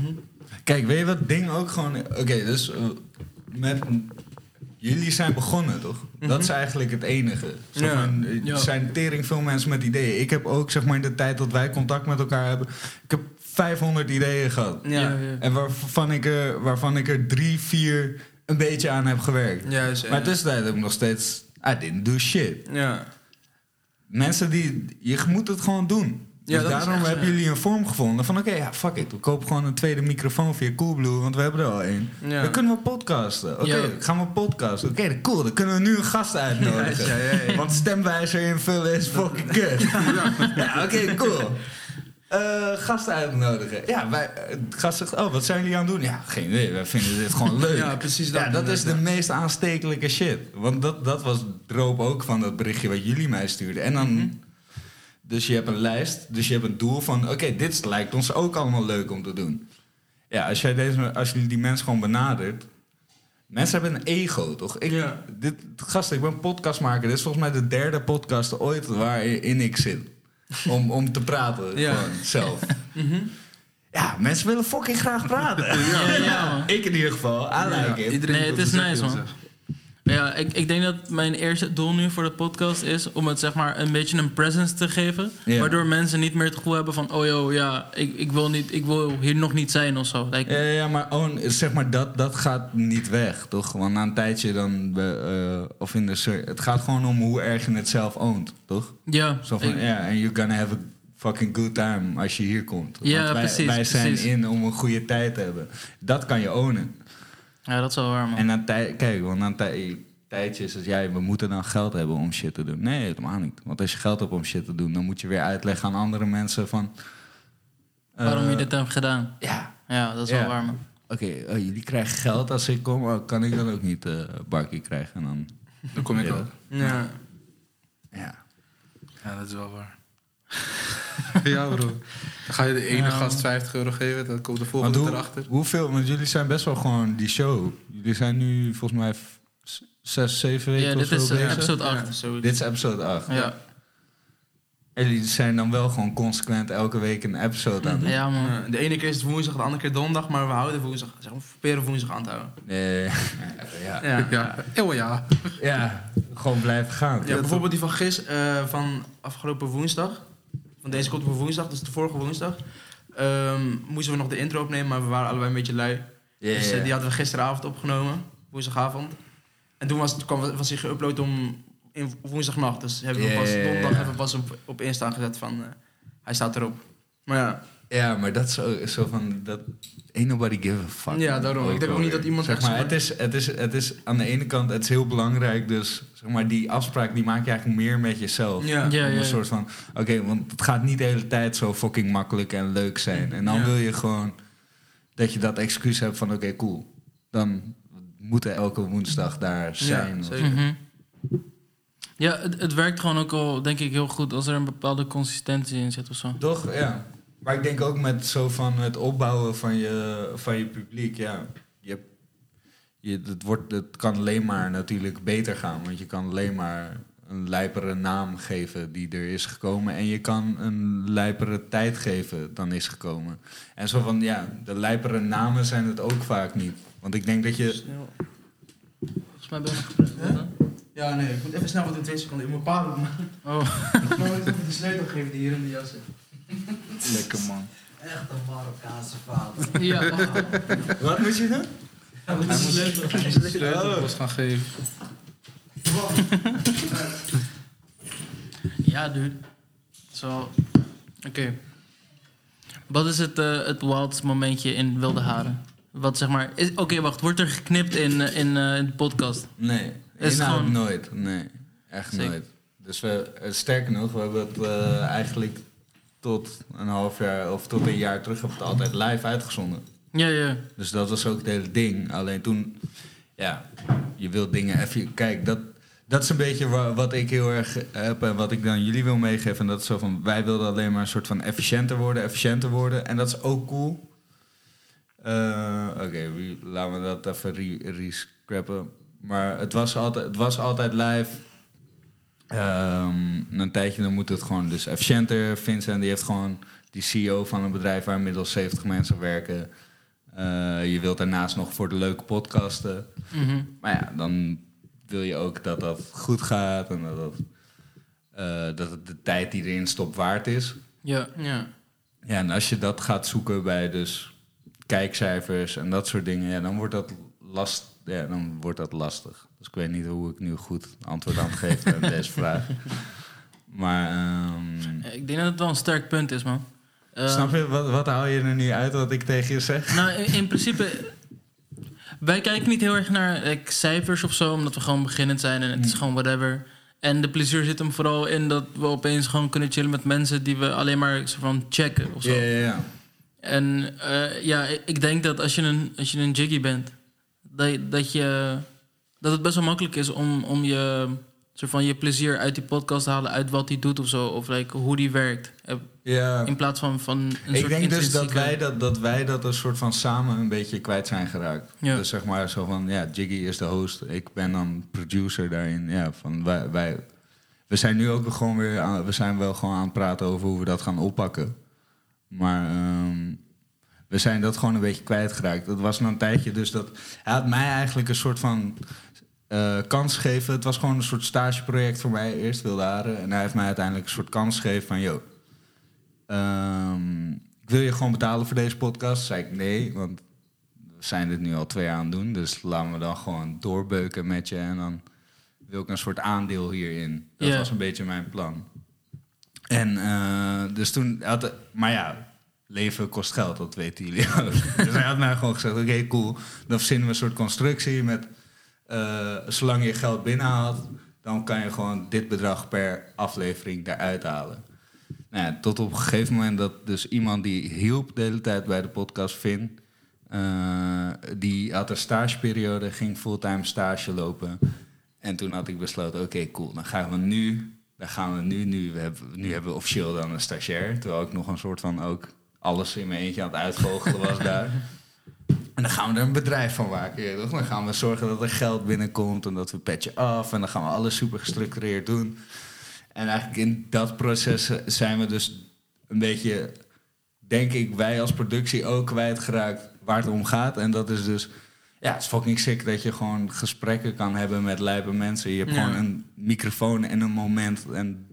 Kijk, weet je wat ding ook gewoon... Oké, dus eh, met... Jullie zijn begonnen, toch? Dat is eigenlijk het enige. Zo Ja. van, Ja. Er zijn tering veel mensen met ideeën. Ik heb ook, zeg maar, in de tijd dat wij contact met elkaar hebben... Ik heb 500 ideeën gehad. ja. Ja, ja. En waarvan ik, er, waarvan ik er drie, vier een beetje aan heb gewerkt. Juist. Maar tussentijd heb ik nog steeds... I didn't do shit. Ja. Mensen die... Je moet het gewoon doen. Dus daarom echt, hebben ja. jullie een vorm gevonden van... oké, ja, fuck it. We kopen gewoon een tweede microfoon via Coolblue... want we hebben er al één. Ja. Dan kunnen we podcasten. Oké, gaan we podcasten. Oké, cool. Dan kunnen we nu een gast uitnodigen. Ja, ja, ja. Want stemwijzer invullen is fucking kut. ja, oké, cool. Eh, gasten uitnodigen. Ja, wij, eh, gast zegt, oh, wat zijn jullie aan het doen? Ja, geen idee. Wij vinden dit gewoon leuk. Ja, precies dat. Ja, dat is de meest aanstekelijke shit. Want dat, dat was droop ook van dat berichtje wat jullie mij stuurden. En dan... Mhm. Dus je hebt een lijst, dus je hebt een doel van... oké, dit lijkt ons ook allemaal leuk om te doen. Ja, als, jij deze, als je die mensen gewoon benadert... Mensen hebben een ego, toch? Ik, Ja. dit, gast, ik ben podcastmaker. Dit is volgens mij de derde podcast ooit waarin ik zit. Om, om te praten, Ja. gewoon zelf. Mhm. Ja, mensen willen fucking graag praten. Ja. Ik in ieder geval, I like it. Iedereen Nee, het is nice, man. Ja, ik, ik denk dat mijn eerste doel nu voor de podcast is om het zeg maar een beetje een presence te geven. Ja. Waardoor mensen niet meer het gevoel hebben van, oh joh, ja, ik, ik, wil, niet, ik wil hier nog niet zijn of zo. Like, Ja, ja, maar oh, zeg maar, dat, dat gaat niet weg, toch? Want na een tijdje dan... eh, of in de het gaat gewoon om hoe erg je het zelf oont, toch? ja, Zo van, ja, en you're gonna have a fucking good time als je hier komt. Ja, Want wij, precies, Wij zijn precies. in om een goede tijd te hebben. Dat kan je ownen. Ja, dat is wel waar, man. En na tij- kijk, want na een tij- tijdje is het, ja, we moeten dan geld hebben om shit te doen. Nee, helemaal niet. Want als je geld hebt om shit te doen, dan moet je weer uitleggen aan andere mensen van... eh, Waarom je dit hebt gedaan. Ja, Ja, dat is Ja. wel waar, man. oké, oh, jullie krijgen geld als ik kom. Oh, kan ik dan ook niet eh barkie krijgen? En dan, Dan kom ik Ja. ook. Ja. ja. Ja, dat is wel waar. ja, bro. Dan ga je de ene Ja. gast 50 euro geven, dan komt de volgende hoe, erachter. hoeveel, want jullie zijn best wel gewoon die show. Jullie zijn nu volgens mij zes, zeven weken Ja, of dit zo is bezig. episode 8. Ja, zoiets. Dit is episode 8. Ja, En jullie zijn dan wel gewoon consequent elke week een episode aan het doen. ja man. De ene keer is het woensdag, de andere keer donderdag, maar we houden woensdag. Zeg, we proberen woensdag aan te houden. Nee, ja. Ja. Ja, oh ja. ja, gewoon blijven gaan. Ja, bijvoorbeeld die van gis, eh, van afgelopen woensdag. Van deze komt op woensdag, dus de vorige woensdag. ehm, moesten we nog de intro opnemen, maar we waren allebei een beetje lui. Dus eh, die hadden we gisteravond opgenomen, woensdagavond. En toen was, het, kwam, was hij geüpload om in woensdagnacht. Dus hebben we pas donderdag hebben we pas op, op Insta gezet van eh, hij staat erop. Maar ja, Ja, maar dat is zo, zo van... Dat, ain't nobody give a fuck. Ja, daarom. Ik denk ook niet dat iemand Zeg echt maar, het is, het, is, het is aan de ene kant het is heel belangrijk. Dus zeg maar, die afspraak die maak je eigenlijk meer met jezelf. ja. Ja, ja. een soort van... Oké, want het gaat niet de hele tijd zo fucking makkelijk en leuk zijn. En dan Ja. wil je gewoon dat je dat excuus hebt van... Oké, cool. Dan moeten elke woensdag daar zijn. zeker. Mhm. Ja, het, het werkt gewoon ook al, denk ik, heel goed als er een bepaalde consistentie in zit of zo. Toch? Ja. Maar ik denk ook met zo van het opbouwen van je, van je publiek, ja. Je, je, het, wordt, het kan alleen maar natuurlijk beter gaan. Want je kan alleen maar een lijpere naam geven die er is gekomen. En je kan een lijpere tijd geven dan is gekomen. En zo van, ja, de lijpere namen zijn het ook vaak niet. Want ik denk dat je... Snel. Volgens mij ben ik. Ja, nee, ik moet even snel wat in twee seconden. Ik moet paren, man. Oh, Ik moet even de sleutel geven die hier in de jas zit. Lekker man. Echt een Marokkaanse vader. ja. Wat moet je doen? Hij moet moest sleutel gaan geven. ja, dude. Zo. Oké. Wat is het, eh het wildste momentje in Wilde Haren? Wat zeg maar... Oké, wacht. Wordt er geknipt in, eh, in, eh, in de podcast? Nee, Is gewoon- nooit. Nee, echt nooit. Dus we, eh, sterker nog, we hebben het eh, eigenlijk tot een half jaar of tot een jaar terug hebben we het altijd live uitgezonden. Ja, ja. Dus dat was ook het hele ding. Alleen toen, ja, je wilt dingen even... Kijk, dat, dat is een beetje wa- wat ik heel erg heb en wat ik dan jullie wil meegeven. En dat is zo van, wij wilden alleen maar een soort van efficiënter worden, efficiënter worden. En dat is ook cool. Eh, Oké, laten we dat even re- rescrappen. Maar het was altijd, het was altijd live. Na een tijdje dan moet het gewoon dus efficiënter. Vincent die heeft gewoon die CEO van een bedrijf waar inmiddels 70 mensen werken. Eh, je wilt daarnaast nog voor de leuke podcasten. Mhm. Maar ja, dan wil je ook dat dat goed gaat en dat, dat, eh, dat het de tijd die erin stopt waard is. Ja. Ja. Ja, en als je dat gaat zoeken bij dus kijkcijfers en dat soort dingen, ja, dan wordt dat last, ja, dan wordt dat lastig. Dus ik weet niet hoe ik nu goed antwoord aan het geven aan deze vraag. Maar ehm, Ik denk dat het wel een sterk punt is, man. Eh, Snap je? Wat, wat haal je er nu uit wat ik tegen je zeg? Nou, in, in principe... Wij kijken niet heel erg naar like, cijfers of zo, omdat we gewoon beginnend zijn en het is gewoon whatever. En de plezier zit hem vooral in dat we opeens gewoon kunnen chillen met mensen die we alleen maar zo van checken of zo. Ja, ja, ja. En eh, ja, ik- ik denk dat als je een, als je een jiggy bent, dat, dat, je, dat het best wel makkelijk is om, om je, soort van je plezier uit die podcast te halen, uit wat hij doet of zo, of like, hoe die werkt. Eh, ja. In plaats van, van een Ik soort denk dus dat wij dat, dat wij dat een soort van samen een beetje kwijt zijn geraakt. Ja. Dus zeg maar zo van, ja, Jiggy is de host, ik ben dan producer daarin. Ja, van wij, wij, we zijn nu ook gewoon weer, aan, we zijn wel gewoon aan het praten over hoe we dat gaan oppakken. Maar ehm, we zijn dat gewoon een beetje kwijtgeraakt. Dat was nog een tijdje dus dat, hij had mij eigenlijk een soort van eh, kans gegeven. Het was gewoon een soort stageproject voor mij, eerst wilde haren. En hij heeft mij uiteindelijk een soort kans gegeven van, yo, Ehm, ik wil je gewoon betalen voor deze podcast? Zei ik nee, want we zijn dit nu al twee jaar aan het doen. Dus laten we dan gewoon doorbeuken met je. En dan wil ik een soort aandeel hierin. Dat was een beetje mijn plan. En eh, dus toen had... Maar ja, leven kost geld, dat weten jullie ook. dus hij had mij gewoon gezegd, oké, cool. Dan verzinnen we een soort constructie met... eh, zolang je geld binnenhaalt, dan kan je gewoon dit bedrag per aflevering eruit halen. Nou ja, tot op een gegeven moment dat dus iemand die hielp de hele tijd bij de podcast, Finn, eh, die had een stageperiode, ging fulltime stage lopen. En toen had ik besloten, oké, cool, dan gaan we nu, dan gaan we nu, nu, we hebben, nu hebben we officieel dan een stagiair. Terwijl ik nog een soort van ook alles in mijn eentje aan het uitvogelen was daar. En dan gaan we er een bedrijf van maken. toch? Dan gaan we zorgen dat er geld binnenkomt en dat we patchen af. En dan gaan we alles super gestructureerd doen. En eigenlijk in dat proces eh, zijn we dus een beetje, denk ik, wij als productie ook kwijtgeraakt waar het om gaat. En dat is dus, ja, het is fucking sick dat je gewoon gesprekken kan hebben met lijpe mensen. Je hebt Ja. gewoon een microfoon en een moment en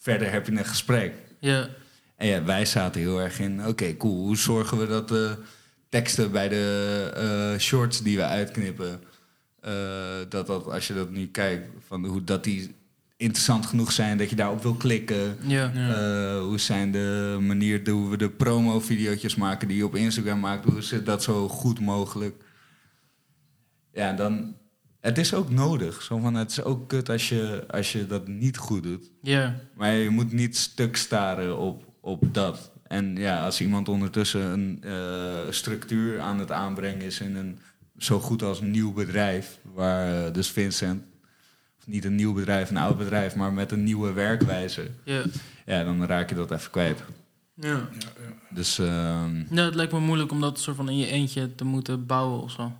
verder heb je een gesprek. Ja, En ja, wij zaten heel erg in, oké, cool, hoe zorgen we dat de teksten bij de eh, shorts die we uitknippen, eh, dat dat, als je dat nu kijkt, van hoe dat die interessant genoeg zijn dat je daarop wil klikken. ja. Eh, hoe zijn de manier hoe we de promo-video's maken die je op Instagram maakt, hoe is dat zo goed mogelijk? Ja, dan. Het is ook nodig. Zo van, het is ook kut als je, als je dat niet goed doet. ja. Maar je moet niet stuk staren op, op dat. En ja, als iemand ondertussen een eh, structuur aan het aanbrengen is in een zo goed als nieuw bedrijf, waar eh, dus Vincent, of niet een nieuw bedrijf, een oud bedrijf, maar met een nieuwe werkwijze, ja. ja, dan raak je dat even kwijt. Ja. Dus ehm, Ja, het lijkt me moeilijk om dat soort van in je eentje te moeten bouwen of zo.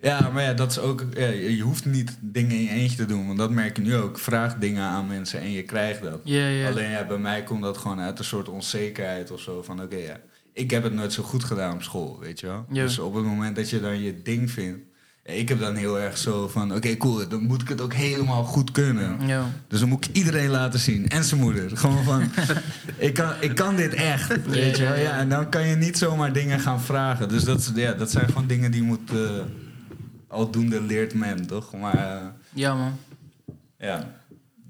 Ja, maar ja, dat is ook, ja, je hoeft niet dingen in je eentje te doen, want dat merk je nu ook. Vraag dingen aan mensen en je krijgt dat. Ja, ja. Alleen ja, bij mij komt dat gewoon uit een soort onzekerheid of zo. Van oké, ja, ik heb het nooit zo goed gedaan op school, weet je wel. Dus op het moment dat je dan je ding vindt... ik heb dan heel erg zo van, oké, cool, dan moet ik het ook helemaal goed kunnen. Ja. Dus dan moet ik iedereen laten zien. En zijn moeder. Gewoon van, ik kan, ik kan dit echt, weet je wel. ja, en dan kan je niet zomaar dingen gaan vragen. Dus dat, ja, dat zijn gewoon dingen die moet... eh, aldoende leert men, toch? Maar eh, ja, man. ja,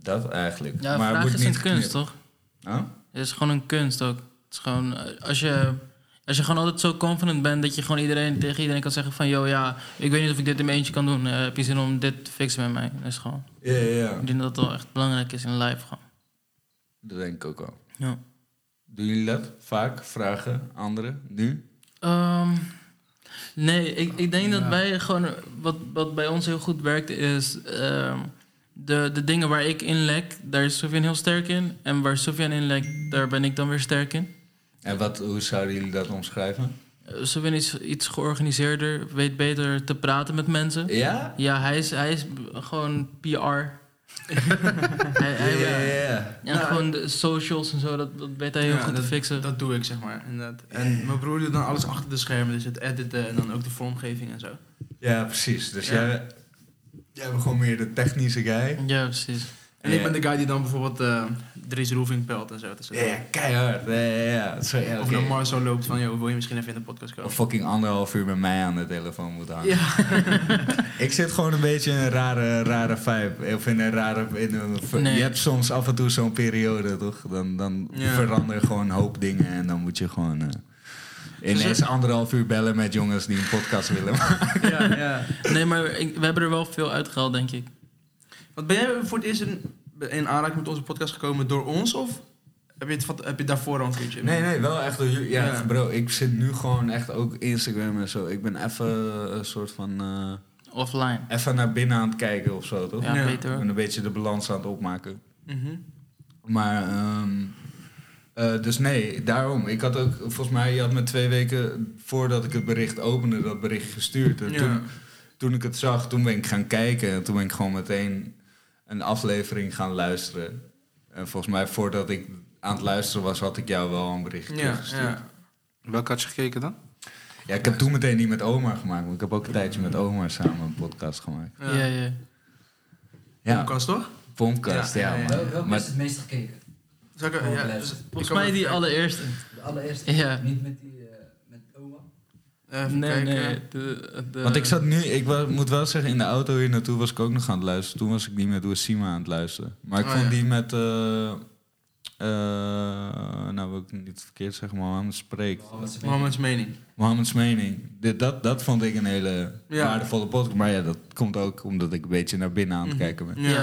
dat eigenlijk. Ja, maar moet is een niet kunst, toch? Huh? Het is gewoon een kunst ook. Het is gewoon, eh, als je, als je gewoon altijd zo confident bent dat je gewoon iedereen, tegen iedereen kan zeggen van... Yo, ja, ik weet niet of ik dit in mijn eentje kan doen. Eh, heb je zin om dit te fixen met mij? Dat is gewoon... Ja, ja, ja. Ik denk dat het wel echt belangrijk is in live gewoon. Dat denk ik ook wel. Ja. Doen jullie dat vaak? Vragen anderen? Nu? Ehm, nee, ik, ik denk dat wij gewoon... Wat, wat bij ons heel goed werkt is... ehm, de, de dingen waar ik in lek, daar is Sofian heel sterk in. En waar Sofian in lekt, daar ben ik dan weer sterk in. En wat, hoe zouden jullie dat omschrijven? Eh, Sofian is iets georganiseerder, weet beter te praten met mensen. Ja? Ja, hij is, hij is gewoon PR. Hij, hij, ja, ja. En gewoon de socials en zo, dat, dat weet hij heel Ja, goed te fixen. Dat doe ik, zeg maar. Inderdaad. En mijn broer doet dan alles achter de schermen. Dus het editen en dan ook de vormgeving en zo. Ja, precies. Dus Ja. jij, jij bent gewoon meer de technische guy. Ja, precies. En ik Ja. ben de guy die dan bijvoorbeeld eh Dries Roefing pelt en zo. Dus, Ja, ja, keihard. Ja, ja, ja. Of naar Marcel loopt van, joh, wil je misschien even in de podcast komen? Of fucking anderhalf uur met mij aan de telefoon moet hangen. Ja. Ik zit gewoon een beetje in een rare, rare vibe. Of in een rare... In een, Nee. Je hebt soms af en toe zo'n periode, toch? Dan, dan Ja. veranderen gewoon een hoop dingen. En dan moet je gewoon... eh, ineens anderhalf uur bellen met jongens die een podcast willen maken. ja, ja. Nee, maar ik- we hebben er wel veel uitgehaald, denk ik. Want ben jij voor het eerst in, in aanraking met onze podcast gekomen door ons? Of heb je het, van- heb je daarvoor al een keertje? Nee, nee, wel echt door jullie. Ja, Ja. bro, ik zit nu gewoon echt ook Instagram en zo. Ik ben even een soort van... eh, Offline. even naar binnen aan het kijken of zo, toch? Ja, beter hoor. een beetje de balans aan het opmaken. Mhm. Maar, ehm, eh, dus nee, daarom. Ik had ook, volgens mij, je had me twee weken voordat ik het bericht opende, dat bericht gestuurd. En Ja. toen, toen ik het zag, toen ben ik gaan kijken. En toen ben ik gewoon meteen een aflevering gaan luisteren. En volgens mij, voordat ik aan het luisteren was, had ik jou wel een berichtje Ja, gestuurd. ja. Welke had je gekeken dan? Ja, ik heb toen meteen niet met Omar gemaakt. Maar ik heb ook een tijdje met Omar samen een podcast gemaakt. Ja. Ja, ja. Ja, Podcast toch? podcast, ja, Ja, ja, ja. man. Wel- Welke Maar- is het meest gekeken? Zal ik, ja, dus Volgens kan mij die allereerste. De allereerste? Ja. Niet met die, oma? Even Nee, kijken. nee. De, de, Want ik zat nu, ik wa- moet wel zeggen, in de auto hier naartoe was ik ook nog aan het luisteren. Toen was ik niet met Oussima aan het luisteren. Maar ik Oh, vond ja. die met, eh eh, nou wil ik niet verkeerd zeggen, maar Mohammed spreekt. Mohammed's mening. Mohammed's mening. Dit, dat, dat vond ik een hele Ja. waardevolle podcast. Maar ja, dat komt ook omdat ik een beetje naar binnen aan het Mhm. kijken ben. Ja. Ja.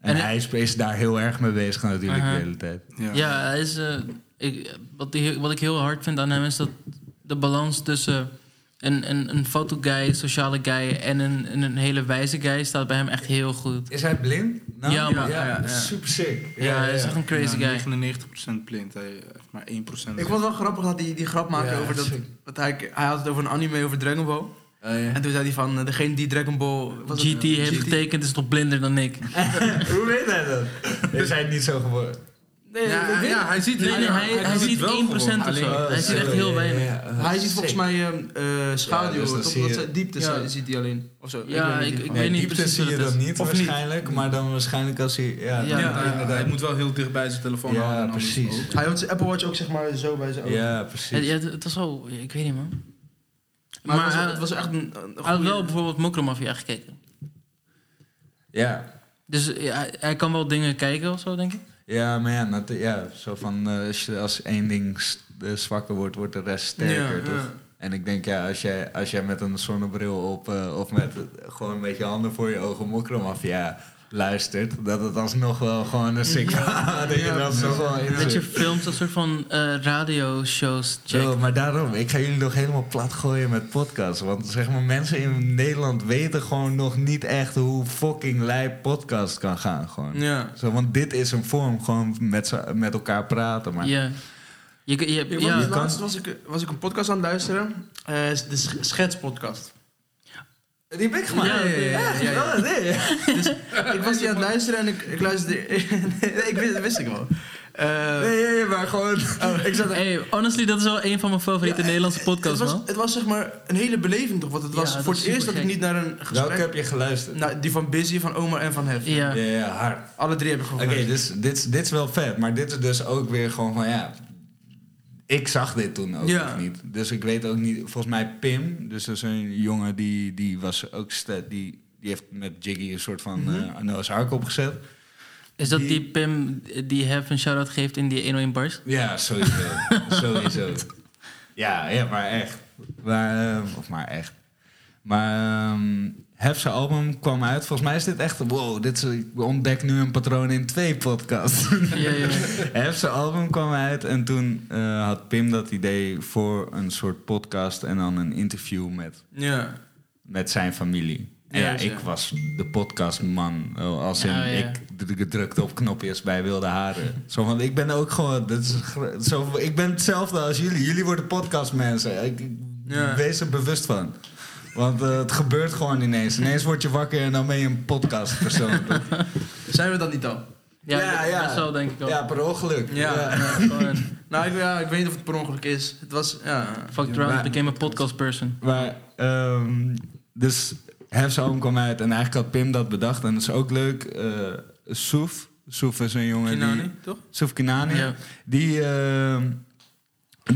En, En- hij is, is daar heel erg mee bezig natuurlijk Aha. de hele tijd. Ja, hij is, eh, ik, wat, die- wat ik heel hard vind aan hem is dat de balans tussen een, een, een fotoguy, sociale guy en een, en een hele wijze guy staat bij hem echt heel goed. Is hij blind? Nou, Ja, man. Ja, ja, ja. super sick. Ja, hij is echt een crazy Ja, guy. 99% blind, hij heeft maar 1%. Ik vond het wel grappig dat hij die grap maakte Ja, over dat... dat hij, hij had het over een anime over Dragon Ball. Ja. En toen zei hij van, eh, degene die Dragon Ball... was het, GT eh, heeft getekend is nog blinder dan ik. Hoe weet hij dat? Is hij niet zo geworden? Nee, Ja, ik ja, hij ziet Nee, nee, hij, ziet wel 1% of zo. Alleen- hij ziet echt heel weinig. Hij ziet volgens mij eh, schaduw, Ja, dus je- Dat ze- diepte Ja. ziet hij alleen. Of zo. Ja, weet niet ik- ik weet niet diepte precies zie je wat het dat is. niet Of niet. waarschijnlijk, maar dan waarschijnlijk als hij... Ja, Ja, Ja, hij moet wel heel dicht bij zijn telefoon Ja, houden. anders precies. Hij had zijn Apple Watch ook zeg maar zo bij zijn ogen. Ja, Ja, precies. ja, het, was wel, ik weet niet man. Maar, Maar het, was, echt een, Hij had wel bijvoorbeeld Mokromafia gekeken. Ja. Dus ja, hij, hij kan wel dingen kijken of zo, denk ik. Ja, maar ja, ja zo van eh, als, je, als één ding eh, zwakker wordt, wordt de rest sterker, Ja, toch? ja. En ik denk, ja, als jij, als jij met een zonnebril op eh, of met gewoon een beetje handen voor je ogen mokromafia luistert, dat het alsnog wel gewoon een sick verhaal dat je Ja, dat zo in Dat je zit. films als soort van eh radioshows checkt. Zo, maar daarom, ik ga jullie nog helemaal plat gooien met podcasts. Want zeg maar, mensen in Nederland weten gewoon nog niet echt hoe fucking lijp podcast kan gaan. Gewoon. Ja. Zo, want dit is een vorm, gewoon met, met elkaar praten. Maar Ja. Je, je, ja, laatst was ik, was ik een podcast aan het luisteren. Eh, de Sch- Schetspodcast. Die heb ik gemaakt. Ja, ja, ja, ja, ja. Oh, nee. Dus ik was die aan het luisteren en ik, ik luisterde... nee, ik wist, dat wist ik wel. Eh, Nee, nee, nee, maar gewoon... ik zat hey, honestly, dat is wel een van mijn favoriete Ja, Nederlandse het podcasts, was, man. het was zeg maar een hele beleving toch? Want het Ja, was dat voor is het eerst dat ik supergek. niet naar een Welke gesprek... heb je geluisterd? Nou, die van Busy, van Omar en van Hef. Ja. Ja, ja, hard. Alle drie heb ik gewoon Oké, geluisterd. dus dit, is- dit is wel vet. Maar dit is dus ook weer gewoon van, ja... Ik zag dit toen ook Ja. nog niet. Dus ik weet ook niet... Volgens mij Pim, dus dat is een jongen die, die was ook... Die, die heeft met Jiggy een soort van Mhm. eh Noah's Ark opgezet. Is dat Die- die Pim die Hef een shout-out geeft in die 101 bars? Ja, sowieso. sowieso. Ja, ja, maar echt. Maar, eh, of maar echt. Maar ehm Hef zijn album kwam uit. Volgens mij is dit echt... Wow, dit is, ik ontdek nu een patroon in twee podcasts. Ja, ja. Hef zijn album kwam uit en toen eh, had Pim dat idee voor een soort podcast... en dan een interview met, Ja. met zijn familie. En ja, ik was de podcastman. eh, Als in, Ja, ja. ik drukte op knopjes bij Wilde Haren. Zo van, ik ben ook gewoon... Dat is, zo, ik ben hetzelfde als jullie. Jullie worden podcastmensen. Ik, ik Ja. Wees er bewust van. Want eh, het gebeurt gewoon ineens. Ineens word je wakker en dan ben je een podcastpersoon. Zijn we dat niet al? Ja, Ja, ja. best wel, denk ik wel. ja, per ongeluk. Ja. Nou, ik, ja, ik weet niet of het per ongeluk is. Het was, ja... fucked Ja, around, maar- became a podcast person. Maar, ehm, dus Hef zijn album kwam uit en eigenlijk had Pim dat bedacht. En dat is ook leuk. eh, Soef. Soef is een jongen Kinani, die... toch? Soef Kinani. Ja. Die, eh,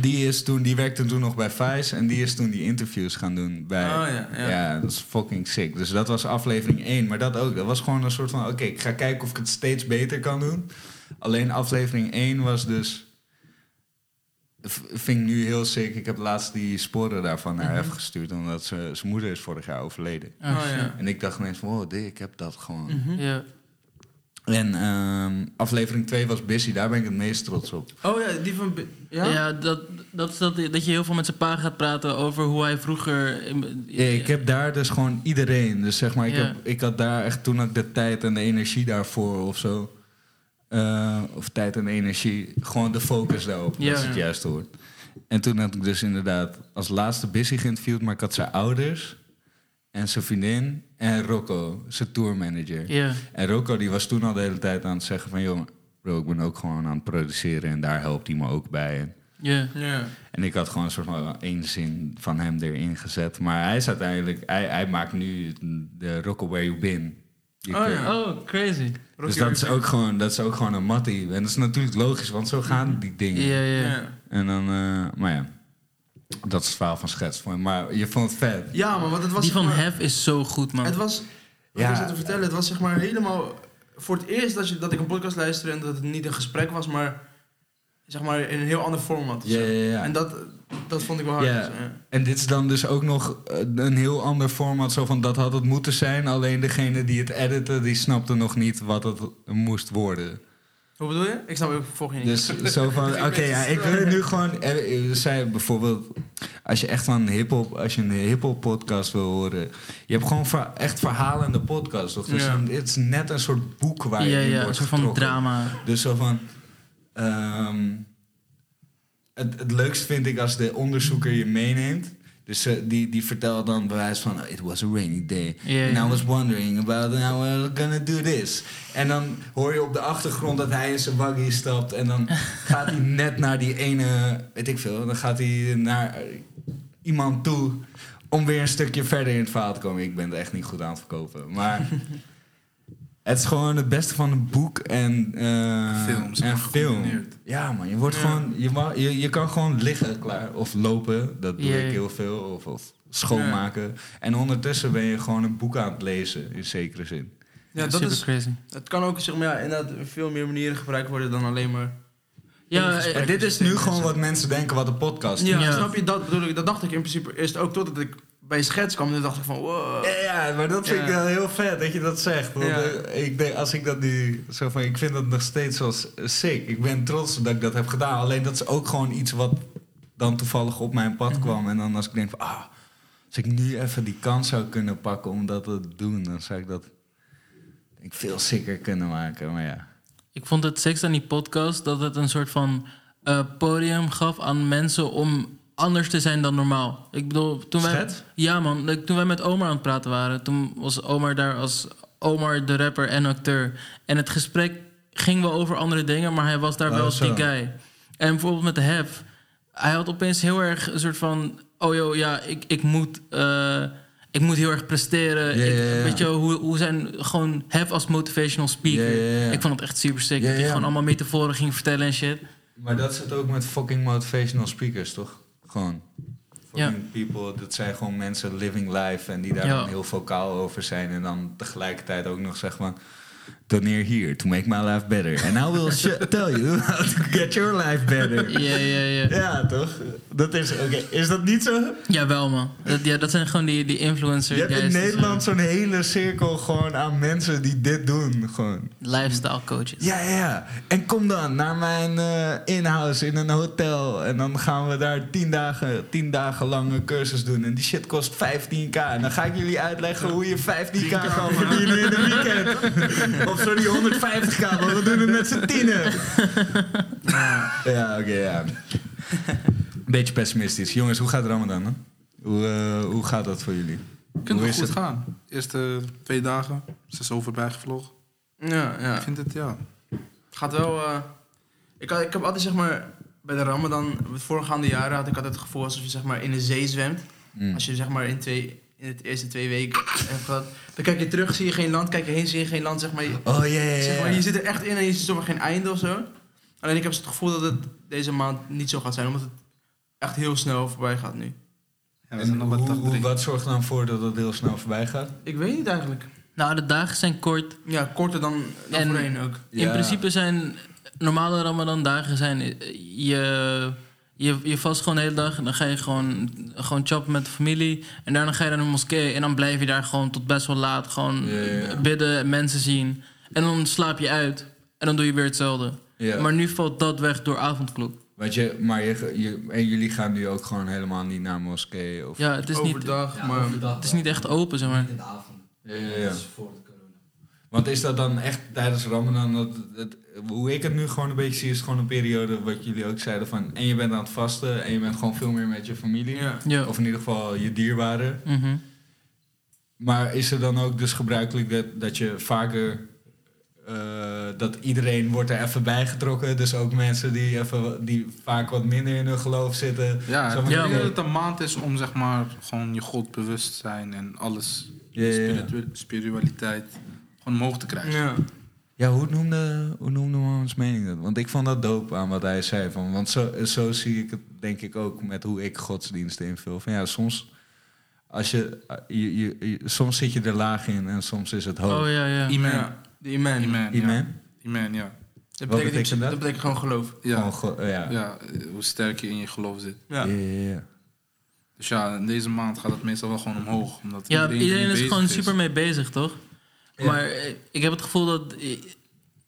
die, is toen, die werkte toen nog bij Vice en die is toen die interviews gaan doen bij... Oh, ja, ja. dat is fucking sick. Dus dat was aflevering 1. Maar dat ook. Dat was gewoon een soort van... Oké, ik ga kijken of ik het steeds beter kan doen. Alleen aflevering 1 was dus... v- Vind ik nu heel sick. Ik heb laatst die sporen daarvan naar even gestuurd. Omdat ze- zijn moeder is vorig jaar overleden. Oh, Oh, ja. En ik dacht ineens van... Wow, dik, ik heb dat gewoon. Mhm. Ja. En ehm, aflevering 2 was Busy. Daar ben ik het meest trots op. Oh ja, die van... Ja? Ja, dat, dat is dat, dat je heel veel met zijn pa gaat praten over hoe hij vroeger... in- Ja, ik heb daar dus gewoon iedereen. Dus zeg maar, ik, Ja. heb, ik had daar echt toen ook de tijd en de energie daarvoor of zo. Eh, of tijd en energie. Gewoon de focus daarop. Ja. Dat is het juiste woord. En toen had ik dus inderdaad als laatste Busy geïnterviewd. Maar ik had zijn ouders en zijn vriendin en Rocco, zijn tourmanager. Ja, En Rocco die was toen al de hele tijd aan het zeggen van... joh, bro, ik ben ook gewoon aan het produceren en daar helpt hij me ook bij. En ja. Ja. en ik had gewoon een soort van één zin van hem erin gezet. Maar hij is uiteindelijk... Hij, hij maakt nu de Rock Where You Been. Je Oh, ja. Oh, crazy. Dus dat is, ook gewoon, dat is ook gewoon een mattie. En dat is natuurlijk logisch, want zo gaan die dingen. Ja, ja. Ja. En dan... eh, maar ja, dat is het verhaal van Schets. Maar je vond het vet. Ja, maar want het was... Die van zeg maar- Hef is zo goed, man. Het was... Wat Ja. ik zat te vertellen, het was zeg maar helemaal... Voor het eerst dat, je, dat ik een podcast luisterde en dat het niet een gesprek was, maar... Zeg maar in een heel ander format. Ja, ja, ja. En dat, dat vond ik wel hard. Ja. dus, ja. En dit is dan dus ook nog eh, een heel ander format. Zo van, dat had het moeten zijn. Alleen degene die het editen, die snapte nog niet wat het moest worden. Hoe bedoel je? Ik snap ook volg je niet. Dus zo van, oké, ja, ik wil het nu gewoon... eh, eh, Zij bijvoorbeeld, als je echt van hip-hop, als je een hip-hop podcast wil horen, je hebt gewoon ver- echt verhalende podcast, toch? Dus Ja. een- het is net een soort boek waar je in ja, wordt een soort van drama. Dus zo van. ehm, het, het leukst vind ik als de onderzoeker je meeneemt. Dus eh, die, die vertelt dan bewijs van... It was a rainy day. Ja, And. I was wondering about how we're gonna do this. En dan hoor je op de achtergrond dat hij in zijn buggy stapt. En dan gaat hij net naar die ene... Weet ik veel. Dan gaat hij naar iemand toe... Om weer een stukje verder in het verhaal te komen. Ik ben het echt niet goed aan het verkopen. Maar... Het is gewoon het beste van een boek en, eh, Films, en film. Ja, man, je wordt Ja. gewoon, je, ma- je, je kan gewoon liggen klaar of lopen, dat doe ik heel veel, of, of schoonmaken. En ondertussen ben je gewoon een boek aan het lezen, in zekere zin. ja, dat Super is, crazy. het kan ook zeg maar, ja, inderdaad veel meer manieren gebruikt worden dan alleen maar... Ja. En dit is nu gewoon wat mensen denken wat een podcast is. Ja, Ja. snap je? Dat bedoel ik. Dat dacht ik in principe eerst ook totdat ik bij schets kwam. Toen dacht ik van, wow. Ja, ja, maar dat vind ik wel heel vet dat je dat zegt. Want Ja. eh, ik denk, als ik dat nu zo van, ik vind dat nog steeds als eh, sick. Ik ben trots dat ik dat heb gedaan. Alleen dat is ook gewoon iets wat dan toevallig op mijn pad kwam. En dan als ik denk van, ah, als ik nu even die kans zou kunnen pakken om dat te doen, dan zou ik dat denk ik, veel sicker kunnen maken. Maar ja. Ik vond het seks aan die podcast dat het een soort van eh, podium gaf aan mensen om anders te zijn dan normaal. Ik bedoel, toen wij, Schet? ja man, toen wij met Omar aan het praten waren, toen was Omar daar als Omar de rapper en acteur. En het gesprek ging wel over andere dingen, maar hij was daar Oh, wel zo. die guy. En bijvoorbeeld met de Hef, hij had opeens heel erg een soort van, oh joh, ja, ik, ik moet. eh, ik moet heel erg presteren. Ik-. Weet je hoe, hoe zijn gewoon Hef als motivational speaker. Ik vond het echt super sick. Dat hij gewoon allemaal metaforen ging vertellen en shit. Maar dat zit ook met fucking motivational speakers, toch? Gewoon. People, dat zijn gewoon mensen living life en die daar Ja. dan heel vocaal over zijn. En dan tegelijkertijd ook nog zeggen van... Doneer hier to make my life better. And I will tell you how to get your life better. Ja, ja, ja. Ja, toch? Dat is, oké. Is dat niet zo? Jawel, man. Dat, ja, dat zijn gewoon die, die influencers. Je hebt in Nederland zo'n hele cirkel gewoon aan mensen die dit doen. Gewoon. Lifestyle coaches. Ja, ja, ja. En kom dan naar mijn eh in-house in een hotel. En dan gaan we daar tien dagen, tien dagen lang een cursus doen. En die shit kost 15k. En dan ga ik jullie uitleggen hoe je 15k kan verdienen in een weekend. of sorry, 150k, want we doen het met z'n tienen. ja, oké, ja. Een beetje pessimistisch. Jongens, hoe gaat Ramadan dan? Hoe, eh, hoe gaat dat voor jullie? Kunt Hoe is goed het? gaan. Eerste twee dagen. Ze is zo voorbij gevlogen. Ja, ja. Ik vind het, ja. Het gaat wel... eh, ik, had, ik heb altijd zeg maar... Bij de Ramadan, de voorgaande jaren had ik altijd het gevoel alsof je zeg maar in de zee zwemt. Mm. Als je zeg maar in twee, in de eerste twee weken heb gehad. Dan kijk je terug, zie je geen land. Kijk je heen, zie je geen land. Zeg maar, je, Oh, ja, zeg maar, je zit er echt in en je ziet er geen einde of zo. Alleen ik heb het gevoel dat het deze maand niet zo gaat zijn. Omdat het echt heel snel voorbij gaat nu. Ja, En hoe, hoe- wat zorgt er dan voor dat het heel snel voorbij gaat? Ik weet niet eigenlijk. Nou, de dagen zijn kort. Ja, korter dan, dan En- voorheen ook. In Ja. principe zijn normale Ramadan-dagen zijn eh, je, je, je vast gewoon de hele dag en dan ga je gewoon, gewoon chappen met de familie. En daarna ga je naar de moskee en dan blijf je daar gewoon tot best wel laat. Gewoon Ja, ja, ja. bidden, mensen zien. En dan slaap je uit en dan doe je weer hetzelfde. Ja. Maar nu valt dat weg door avondklok. Want je, maar je, je, en jullie gaan nu ook gewoon helemaal niet naar moskee? Of, Ja, het is, niet, Overdag, Ja, maar... overdag het is niet echt open, zeg maar. Niet in de avond. Ja, ja, ja. Dat is voor de corona. Want is dat dan echt tijdens Ramadan, dat, dat, hoe ik het nu gewoon een beetje zie, is gewoon een periode wat jullie ook zeiden van, en je bent aan het vasten en je bent gewoon veel meer met je familie, Ja. Ja. of in ieder geval je dierbaren. Mhm. Maar is er dan ook dus gebruikelijk dat, dat je vaker, eh, dat iedereen wordt er even bijgetrokken, dus ook mensen die, even, die vaak wat minder in hun geloof zitten. Ja, Zo ik Ja, denk dat het een maand is om zeg maar gewoon je God bewust zijn en alles, Ja, ja, ja. spiritu- spiritualiteit, gewoon omhoog te krijgen. Ja. Hoe noemde, hoe noemde Mohamed's mening dat? Want ik vond dat dope aan wat hij zei. Van, want zo, zo zie ik het denk ik ook met hoe ik godsdiensten invul. Van ja, soms, als je, je, je, je- soms zit je er laag in en soms is het hoog. Oh ja, ja. Iman. Ja, iman. Iman, ja. Iman? Ja. Dat Wat betekent, betekent dat? dat betekent gewoon geloof. Ja. Gewoon go- ja. Ja. hoe sterk je in je geloof zit. Ja. Ja, ja, ja. Dus ja, in deze maand gaat het meestal wel gewoon omhoog. Omdat Ja, iedereen, is gewoon super mee bezig, toch? Ja. Maar eh, ik heb het gevoel dat... eh,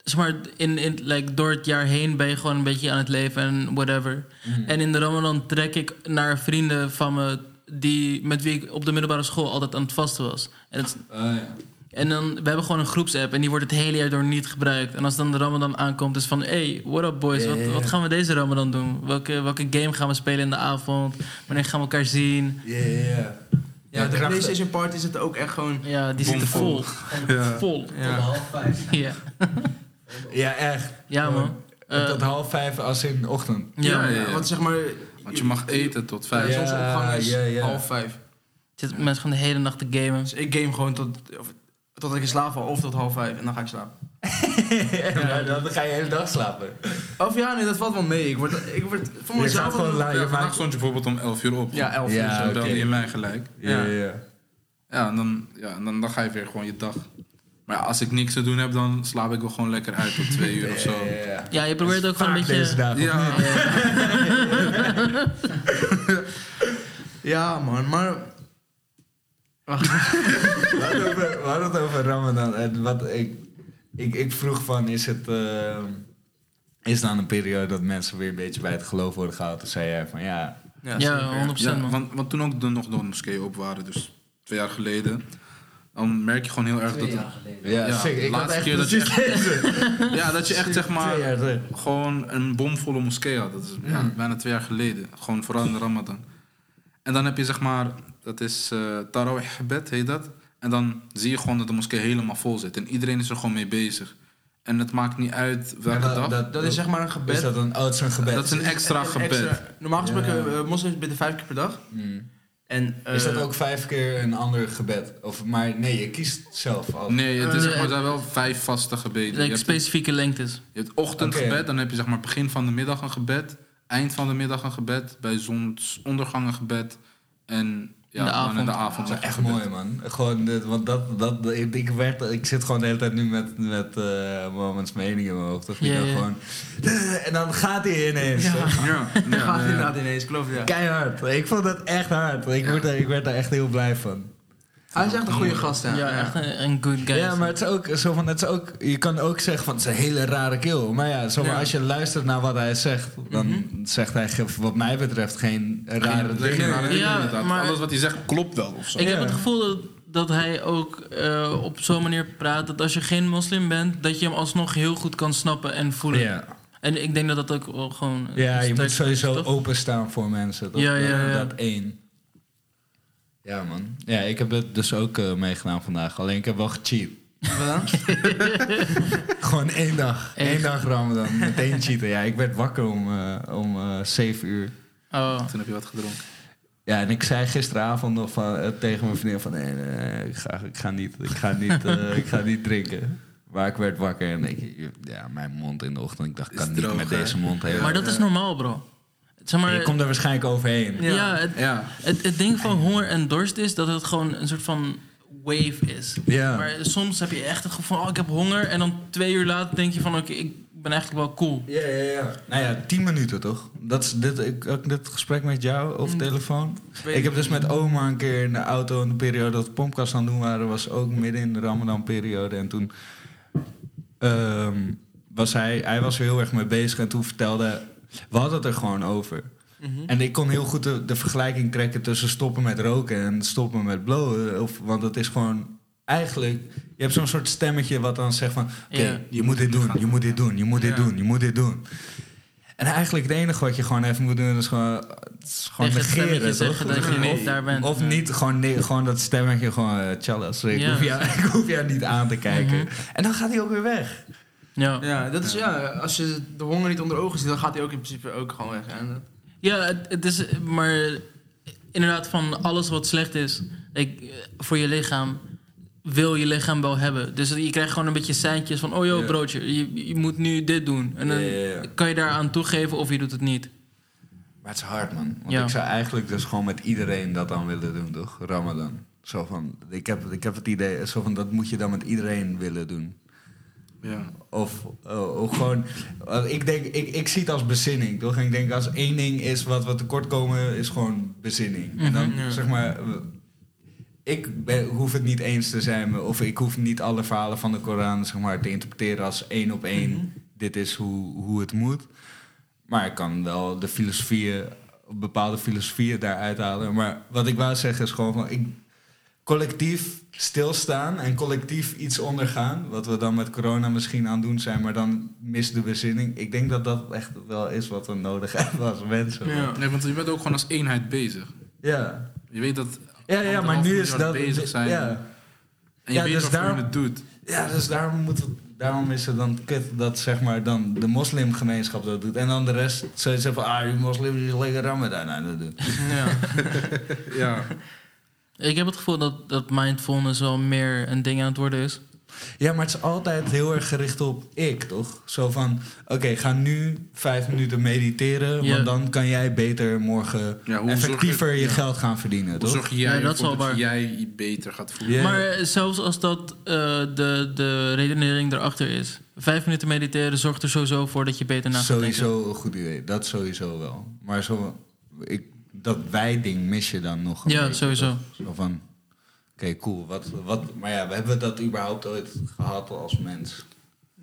Zeg maar, in, in, like, door het jaar heen ben je gewoon een beetje aan het leven en whatever. Mhm. En in de Ramadan trek ik naar vrienden van me... Die, met wie ik op de middelbare school altijd aan het vasten was. En, het, Oh, ja. en dan, we hebben gewoon een groepsapp en die wordt het hele jaar door niet gebruikt. En als dan de Ramadan aankomt, is van... Hey, what up boys, wat, wat gaan we deze Ramadan doen? Welke, welke game gaan we spelen in de avond? Wanneer gaan we elkaar zien? Ja, ja, ja. Ja, de PlayStation Party zit ook echt gewoon... Ja, die zitten vol. Ja. Vol. Tot Ja. half vijf. Ja, Ja, echt. ja man. Eh, tot half vijf als in de ochtend. ja, ja, ja. Want zeg maar... Want je mag eten tot vijf. Ja. Zonsopgang is ja, ja. half vijf. zit mensen gewoon de hele nacht te gamen. Dus ik game gewoon tot, of, tot ik in slaap val of tot half vijf en dan ga ik slapen. Ja, dan ga je de hele dag slapen. Of ja, nee, dat valt wel mee. Ik word, ik word voor Je mezelf... gewoon je Ja, vandaag stond je bijvoorbeeld om 11 uur op. Ja, elf Ja, uur. Dus zo. dan belde je mij gelijk. Ja, ja, ja. Ja, en dan, ja, en dan, dan ga je weer gewoon je dag. Maar ja, als ik niks te doen heb, dan slaap ik wel gewoon lekker uit tot twee uur of zo. Ja, ja, ja. Ja, je probeert ook gewoon een beetje... dagen, Ja, Ja, man, maar... Wacht. We hadden, over, we hadden het over Ramadan. En wat ik, ik, ik vroeg van, is het... eh, is dan een periode dat mensen weer een beetje bij het geloof worden gehaald? Toen zei jij van, ja... Ja, Ja, zeker. 100% ja man. want, want toen ook de, nog de moskeeën op waren, dus twee jaar geleden. Dan merk je gewoon heel erg dat... Twee het- jaar geleden. Ja, Ja, zeker. de Ik had laatste echt keer dat je deze. Ja, dat je echt zeg maar gewoon een bomvolle moskee had. Dat is ja, bijna twee jaar geleden. Gewoon vooral in de Ramadan. En dan heb je zeg maar, dat is eh Tarawih gebed, heet dat. En dan zie je gewoon dat de moskee helemaal vol zit. En iedereen is er gewoon mee bezig. En het maakt niet uit welke dat- dag. Dat is zeg maar een gebed. Is dat een, oh, het is een gebed? Dat is een extra Een gebed. extra- normaal gesproken, Ja. eh, moslims bidden vijf keer per dag. Mm. En, eh, Is dat ook vijf keer een ander gebed? Of, maar nee, je kiest zelf al. Nee, het is Eh, zeg maar, er zijn wel vijf vaste gebeden. Je Like hebt, specifieke lengtes. je hebt ochtendgebed, dan heb je zeg maar begin van de middag een gebed. Eind van de middag een gebed. Bij zonsondergang een gebed. En ja, In de in avond. de avond een echt mooi, man. Gewoon, want dat, dat, ik, ik, werd, ik zit gewoon de hele tijd nu met, met eh Moments mening in mijn hoofd. Of Ja, ja. gewoon, en dan gaat hij ineens. Ja. Ja, Dan gaat ja, hij ja. inderdaad ineens, klopt ja. Keihard. Ik vond dat echt hard. Ik, word daar, ik werd daar echt heel blij van. Hij is echt een goede gast, ja. Ja, echt een, een good guy. Ja, maar het is ook zo van, het is ook, je kan ook zeggen van het is een hele rare kill. Maar ja, zo, Ja. als je luistert naar wat hij zegt, dan Mhm. zegt hij wat mij betreft geen rare Geen- geen dingen. Ja, maar- Alles wat hij zegt klopt wel of zo. Ik Ja. heb het gevoel dat, dat hij ook eh, op zo'n manier praat... dat als je geen moslim bent, dat je hem alsnog heel goed kan snappen en voelen. Ja, En ik denk dat dat ook wel gewoon... ja je moet sowieso openstaan voor mensen. Dat, Ja, ja, dat- ja. dat één. Ja man. Ja, ik heb het dus ook eh, meegedaan vandaag. Alleen ik heb wel gecheat. Wat dan? Gewoon één dag. Echt? Eén dag Ramadan. Meteen cheaten. Ja, ik werd wakker om, eh om eh 7 uur. Oh. Toen heb je wat gedronken. Ja, en ik zei gisteravond nog van, tegen mijn vriendin van... Nee, nee, nee, ik, ga, ik, ga niet, ik, ga niet, eh, ik ga niet drinken. Maar ik werd wakker en ik... Ja, mijn mond in de ochtend. Ik dacht, ik kan niet droog, met hè? deze mond heen. Maar dat is normaal, bro. Zeg maar, Je komt er waarschijnlijk overheen. ja, het, Ja. het, het ding van honger en dorst is dat het gewoon een soort van wave is. Ja. Maar soms heb je echt het gevoel van, oh, ik heb honger. En dan twee uur later denk je van, oké, ik ben eigenlijk wel cool. Ja, ja, ja. Nou ja, tien minuten toch? Dat is dit, ik dit gesprek met jou over telefoon. Ik heb dus met oma een keer in de auto in de periode dat we pompkast aan het doen waren, was ook midden in de Ramadan-periode. En toen ehm, was hij, hij was er heel erg mee bezig en toen vertelde, we hadden het er gewoon over. En ik kon heel goed de, de vergelijking trekken tussen stoppen met roken en stoppen met blowen. Of, want het is gewoon eigenlijk, je hebt zo'n soort stemmetje wat dan zegt van, oké, Ja. je moet dit doen, je moet dit doen, je moet dit doen, je moet dit doen. En eigenlijk het enige wat je gewoon even moet doen is gewoon, is gewoon negeren, toch? dat je niet of, daar bent. Of Ja. niet, gewoon, gewoon dat stemmetje gewoon, uh, Charles, ik, Ja. hoef jou, ik hoef jou niet aan te kijken. Mhm. En dan gaat hij ook weer weg. Ja, Ja, dat is ja, als je de honger niet onder ogen ziet, dan gaat hij ook in principe ook gewoon weg. En dat- ja het, het is, maar inderdaad van alles wat slecht is ik, voor je lichaam, wil je lichaam wel hebben. Dus je krijgt gewoon een beetje seintjes van, oh joh broodje, je, je moet nu dit doen. En dan kan je daaraan toegeven of je doet het niet. Maar het is hard, man. Want Ja. ik zou eigenlijk dus gewoon met iedereen dat dan willen doen, toch? Ramadan. Zo van, ik heb, ik heb het idee, zo van, dat moet je dan met iedereen willen doen. Ja. Of, eh, of gewoon, eh, ik denk, ik, ik zie het als bezinning, toch? En ik denk als één ding is wat we tekort komen, is gewoon bezinning. En dan, Mhm, ja. zeg maar, eh, ik ben, hoef het niet eens te zijn, of ik hoef niet alle verhalen van de Koran, zeg maar, te interpreteren als één op één. Mhm. Dit is hoe, hoe het moet. Maar ik kan wel de filosofieën, bepaalde filosofieën daaruit halen. Maar wat ik wou zeggen is gewoon van, ik, collectief stilstaan en collectief iets ondergaan. Wat we dan met corona misschien aan het doen zijn, maar dan mis de bezinning. Ik denk dat dat echt wel is wat we nodig hebben als mensen. Ja. Nee, want je bent ook gewoon als eenheid bezig. ja. Je weet dat Ja, ja, maar nu is dat... bezig zijn. Ja, en je Ja, weet dus daarom- je het doet. ja dus daarom, moet, daarom is het dan kut dat zeg maar dan de moslimgemeenschap dat doet. En dan de rest zoiets van, ah, die moslims is lekker ramadan aan het doen. ja. Ja. Ik heb het gevoel dat, dat mindfulness wel meer een ding aan het worden is. Ja, maar het is altijd heel erg gericht op ik, toch? Zo van, oké, ga nu vijf minuten mediteren, Ja. want dan kan jij beter morgen Ja, hoe effectiever zorg je- je ja. geld gaan verdienen, Hoe toch? zorg jij Ja, dat dat waar. jij je beter gaat voelen? Maar eh, zelfs als dat eh, de, de redenering erachter is. Vijf minuten mediteren zorgt er sowieso voor dat je beter na gaat denken. Sowieso een goed idee, dat sowieso wel. Maar zo, ik, dat wij-ding mis je dan nog een Ja, beetje, sowieso. Zo van, oké, cool, wat, wat, maar ja, we hebben dat überhaupt ooit gehad als mens?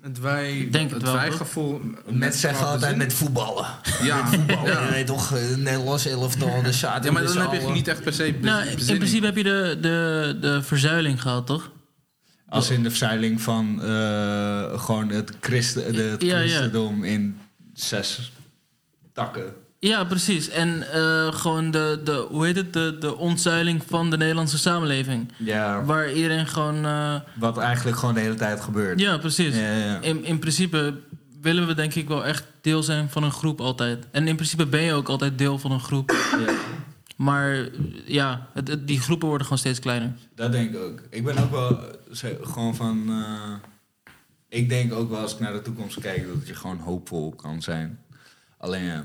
Het wij... Denk het Het wijgevoel... Mensen zeggen altijd met voetballen. Ja, Ja. Je weet toch, eh, Nederlands elftal, de Sjaad. ja, maar dan heb je niet echt per se Nou, in principe heb je de, de, de verzuiling gehad, toch? Als in de verzuiling van eh, gewoon het, christen, de, het Ja, ja. christendom in zes takken. Ja, precies. En eh, gewoon de, de, hoe heet het, de, de ontzuiling van de Nederlandse samenleving. Ja, Waar iedereen gewoon... eh, wat eigenlijk gewoon de hele tijd gebeurt. ja, precies. Ja, ja. In, in principe willen we denk ik wel echt deel zijn van een groep altijd. En in principe ben je ook altijd deel van een groep. Ja. Maar ja, het, het- die groepen worden gewoon steeds kleiner. Dat denk ik ook. Ik ben ook wel gewoon van. eh, ik denk ook wel als ik naar de toekomst kijk dat je gewoon hoopvol kan zijn. Alleen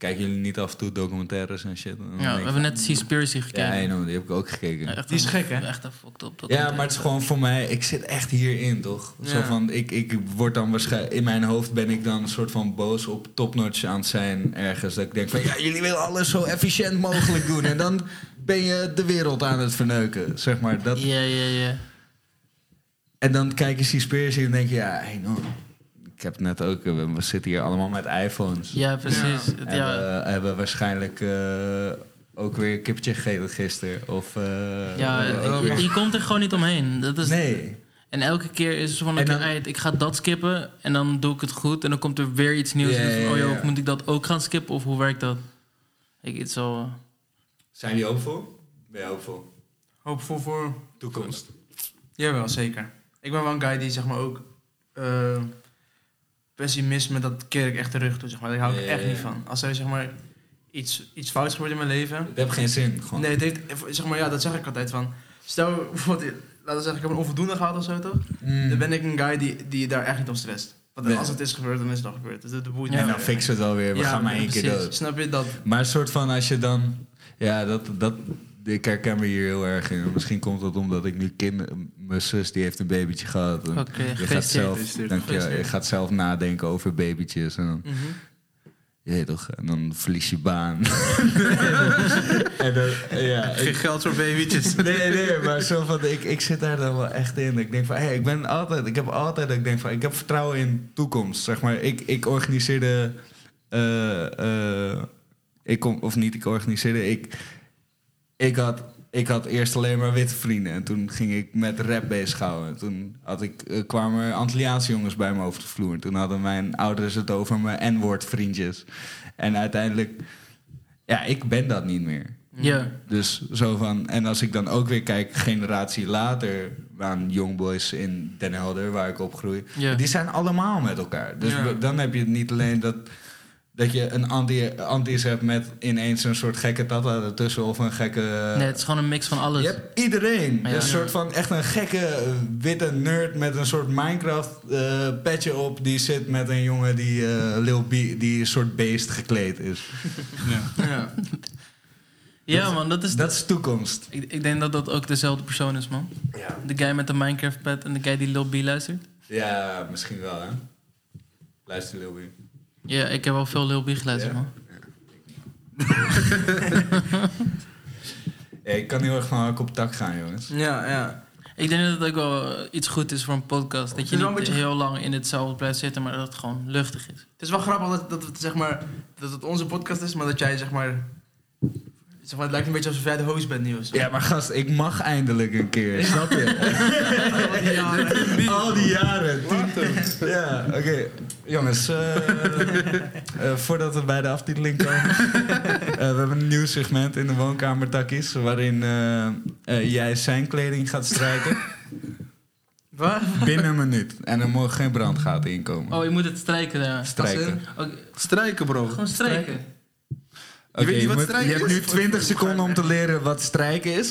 kijken jullie niet af en toe documentaires en shit? Dan Ja, we hebben net Seaspiracy gekeken. Ja, know, die heb ik ook gekeken. Ja, echt Die is een- gek, hè? Echt een fucked up. Ja, maar het is gewoon voor mij, ik zit echt hierin, toch? Zo van, ik, ik word dan waarschijnlijk, in mijn hoofd ben ik dan een soort van boos op topnotch aan het zijn ergens. Dat ik denk van, ja, jullie willen alles zo efficiënt mogelijk doen. En dan ben je de wereld aan het verneuken, zeg maar. Dat, Ja, ja, ja. En dan kijk je Seaspiracy en denk je, ja, hey, no. Ik heb het net ook, eh, we we zitten hier allemaal met iPhones. Ja, precies. Het- Hebben, Ja, hebben waarschijnlijk eh, ook weer een kippetje gegeten gisteren. Of, eh, ja, je, je komt er gewoon niet omheen. Dat is, Nee. En elke keer is het zo van, En oké, dan- ik ga dat skippen en dan doe ik het goed. En dan komt er weer iets nieuws. Ja, en dan van, ja, oh ja. joh, moet ik dat ook gaan skippen of hoe werkt dat? Ik, het zo... Zijn jullie hoopvol? Ben je hoopvol? Hoopvol voor... Toekomst. Jawel, zeker. Ik ben wel een guy die zeg maar ook... pessimisme, dat keer ik echt terug toe, zeg maar. Daar hou ik echt niet van. Als er zeg maar iets, iets fouts gebeurt in mijn leven. Het heeft geen zin. Gewoon. Nee, het heeft, zeg maar, ja, dat zeg ik altijd van. Stel, bijvoorbeeld, laten we zeggen, ik heb een onvoldoende gehad of zo toch? Mm. Dan ben ik een guy die, die daar echt niet om stresst. Want Nee. als het is gebeurd, dan is het al gebeurd. Dus dat dat boeit Ja. En dan fix het wel weer. We Ja, gaan maar één keer dood. Snap je dat? Maar een soort van als je dan... Ja, dat, dat, ik herken me hier heel erg in. Misschien komt dat omdat ik nu kind... Mijn zus die heeft een babytje gehad. En Oké, je, gaat gefeliciteerd. zelf, dank je, je gaat zelf nadenken over babytjes. En dan, je weet toch, en dan verlies je baan. en dan, ja, Geen ik, geld voor babytjes. nee, nee, maar zo van, ik, ik zit daar dan wel echt in. Ik denk van, hey, ik ben altijd, ik heb altijd, dat ik denk van, ik heb vertrouwen in toekomst. Zeg maar, ik, ik organiseerde, eh, eh, ik kom, of niet, ik organiseerde, ik, ik had, ik had eerst alleen maar witte vrienden. En toen ging ik met rap bezighouden. Toen had ik, eh, kwamen Antilliaanse jongens bij me over de vloer. Toen hadden mijn ouders het over mijn N-woord vriendjes. En uiteindelijk, ja, ik ben dat niet meer. Ja. Dus zo van, en als ik dan ook weer kijk, generatie later aan Youngboys in Den Helder, waar ik opgroei, Ja. die zijn allemaal met elkaar. Dus Ja. dan heb je niet alleen dat, dat je een anti, antis hebt met ineens een soort gekke tata ertussen of een gekke. Nee, het is gewoon een mix van alles. je hebt iedereen. Ja. Een soort van echt een gekke eh, witte nerd met een soort Minecraft eh petje op. Die zit met een jongen die eh Lil B, die een soort beest gekleed is. Ja. Ja. Ja, man, dat is... Dat is toekomst. Ik, ik denk dat dat ook dezelfde persoon is, man. Ja. De guy met de Minecraft pet en de guy die Lil B luistert. Ja, misschien wel, hè? Luister, Lil B. Ja, ik heb wel veel Lil B geluisterd, Ja? man. Ja, ik kan heel erg van op tak gaan, jongens. Ja, ja. Ik denk dat het ook wel iets goed is voor een podcast. Dat je niet beetje- heel lang in hetzelfde blijft zitten, maar dat het gewoon luchtig is. Het is wel grappig dat, dat, het, zeg maar, dat het onze podcast is, maar dat jij zeg maar... Zeg maar het lijkt een beetje alsof jij de host bent zo. Ja, maar gast, ik mag eindelijk een keer, snap je? Al die jaren. tien- Ja, oké. Jongens, eh, eh, voordat we bij de aftiteling komen. eh, we hebben een nieuw segment in de woonkamer Takkies... waarin jij zijn kleding gaat strijken Wat? binnen een minuut. En er mogen geen brandgaten inkomen. Oh, je moet het strijken daar. Strijken. Oké, Strijken, bro. gewoon strijken. Oké, weet niet wat strijken je hebt is? nu 20 seconden om te leren wat strijken is.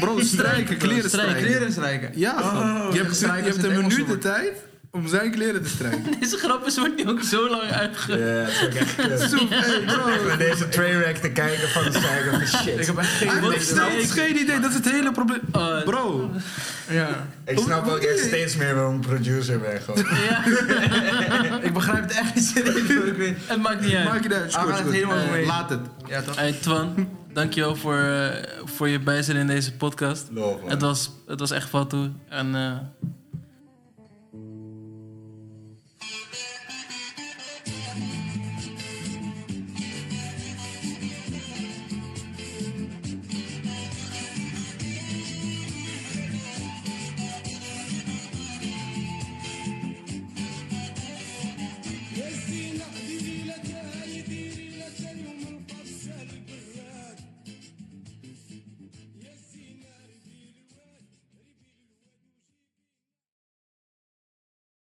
Bro, strijken, kleren Strijken. strijken. Kleren strijken. Ja, Oh, je hebt, strijken je is hebt een minuut de tijd om zijn kleren te strijken. Deze grap wordt nu ook zo lang uitge... Ja, het is ook echt. Soep, hey, bro. Ik ben deze trainwreck te kijken van de van shit. Ik heb echt geen idee. heeft snel is geen idee, dat is het hele probleem. Oh, Bro, Ja. Ik snap ook echt steeds meer waarom ik producer ben gewoon. Ja, Ik begrijp het echt niet serieus. hoor, Ik weet. het maakt niet uit. maak je uit. Ah, Goed, het goed. helemaal Eh, mee. Laat het. Ja, toch? Hey, Twan, dankjewel voor, eh, voor je bijzijn in deze podcast. Love. Het was, het was echt wat toe. En eh,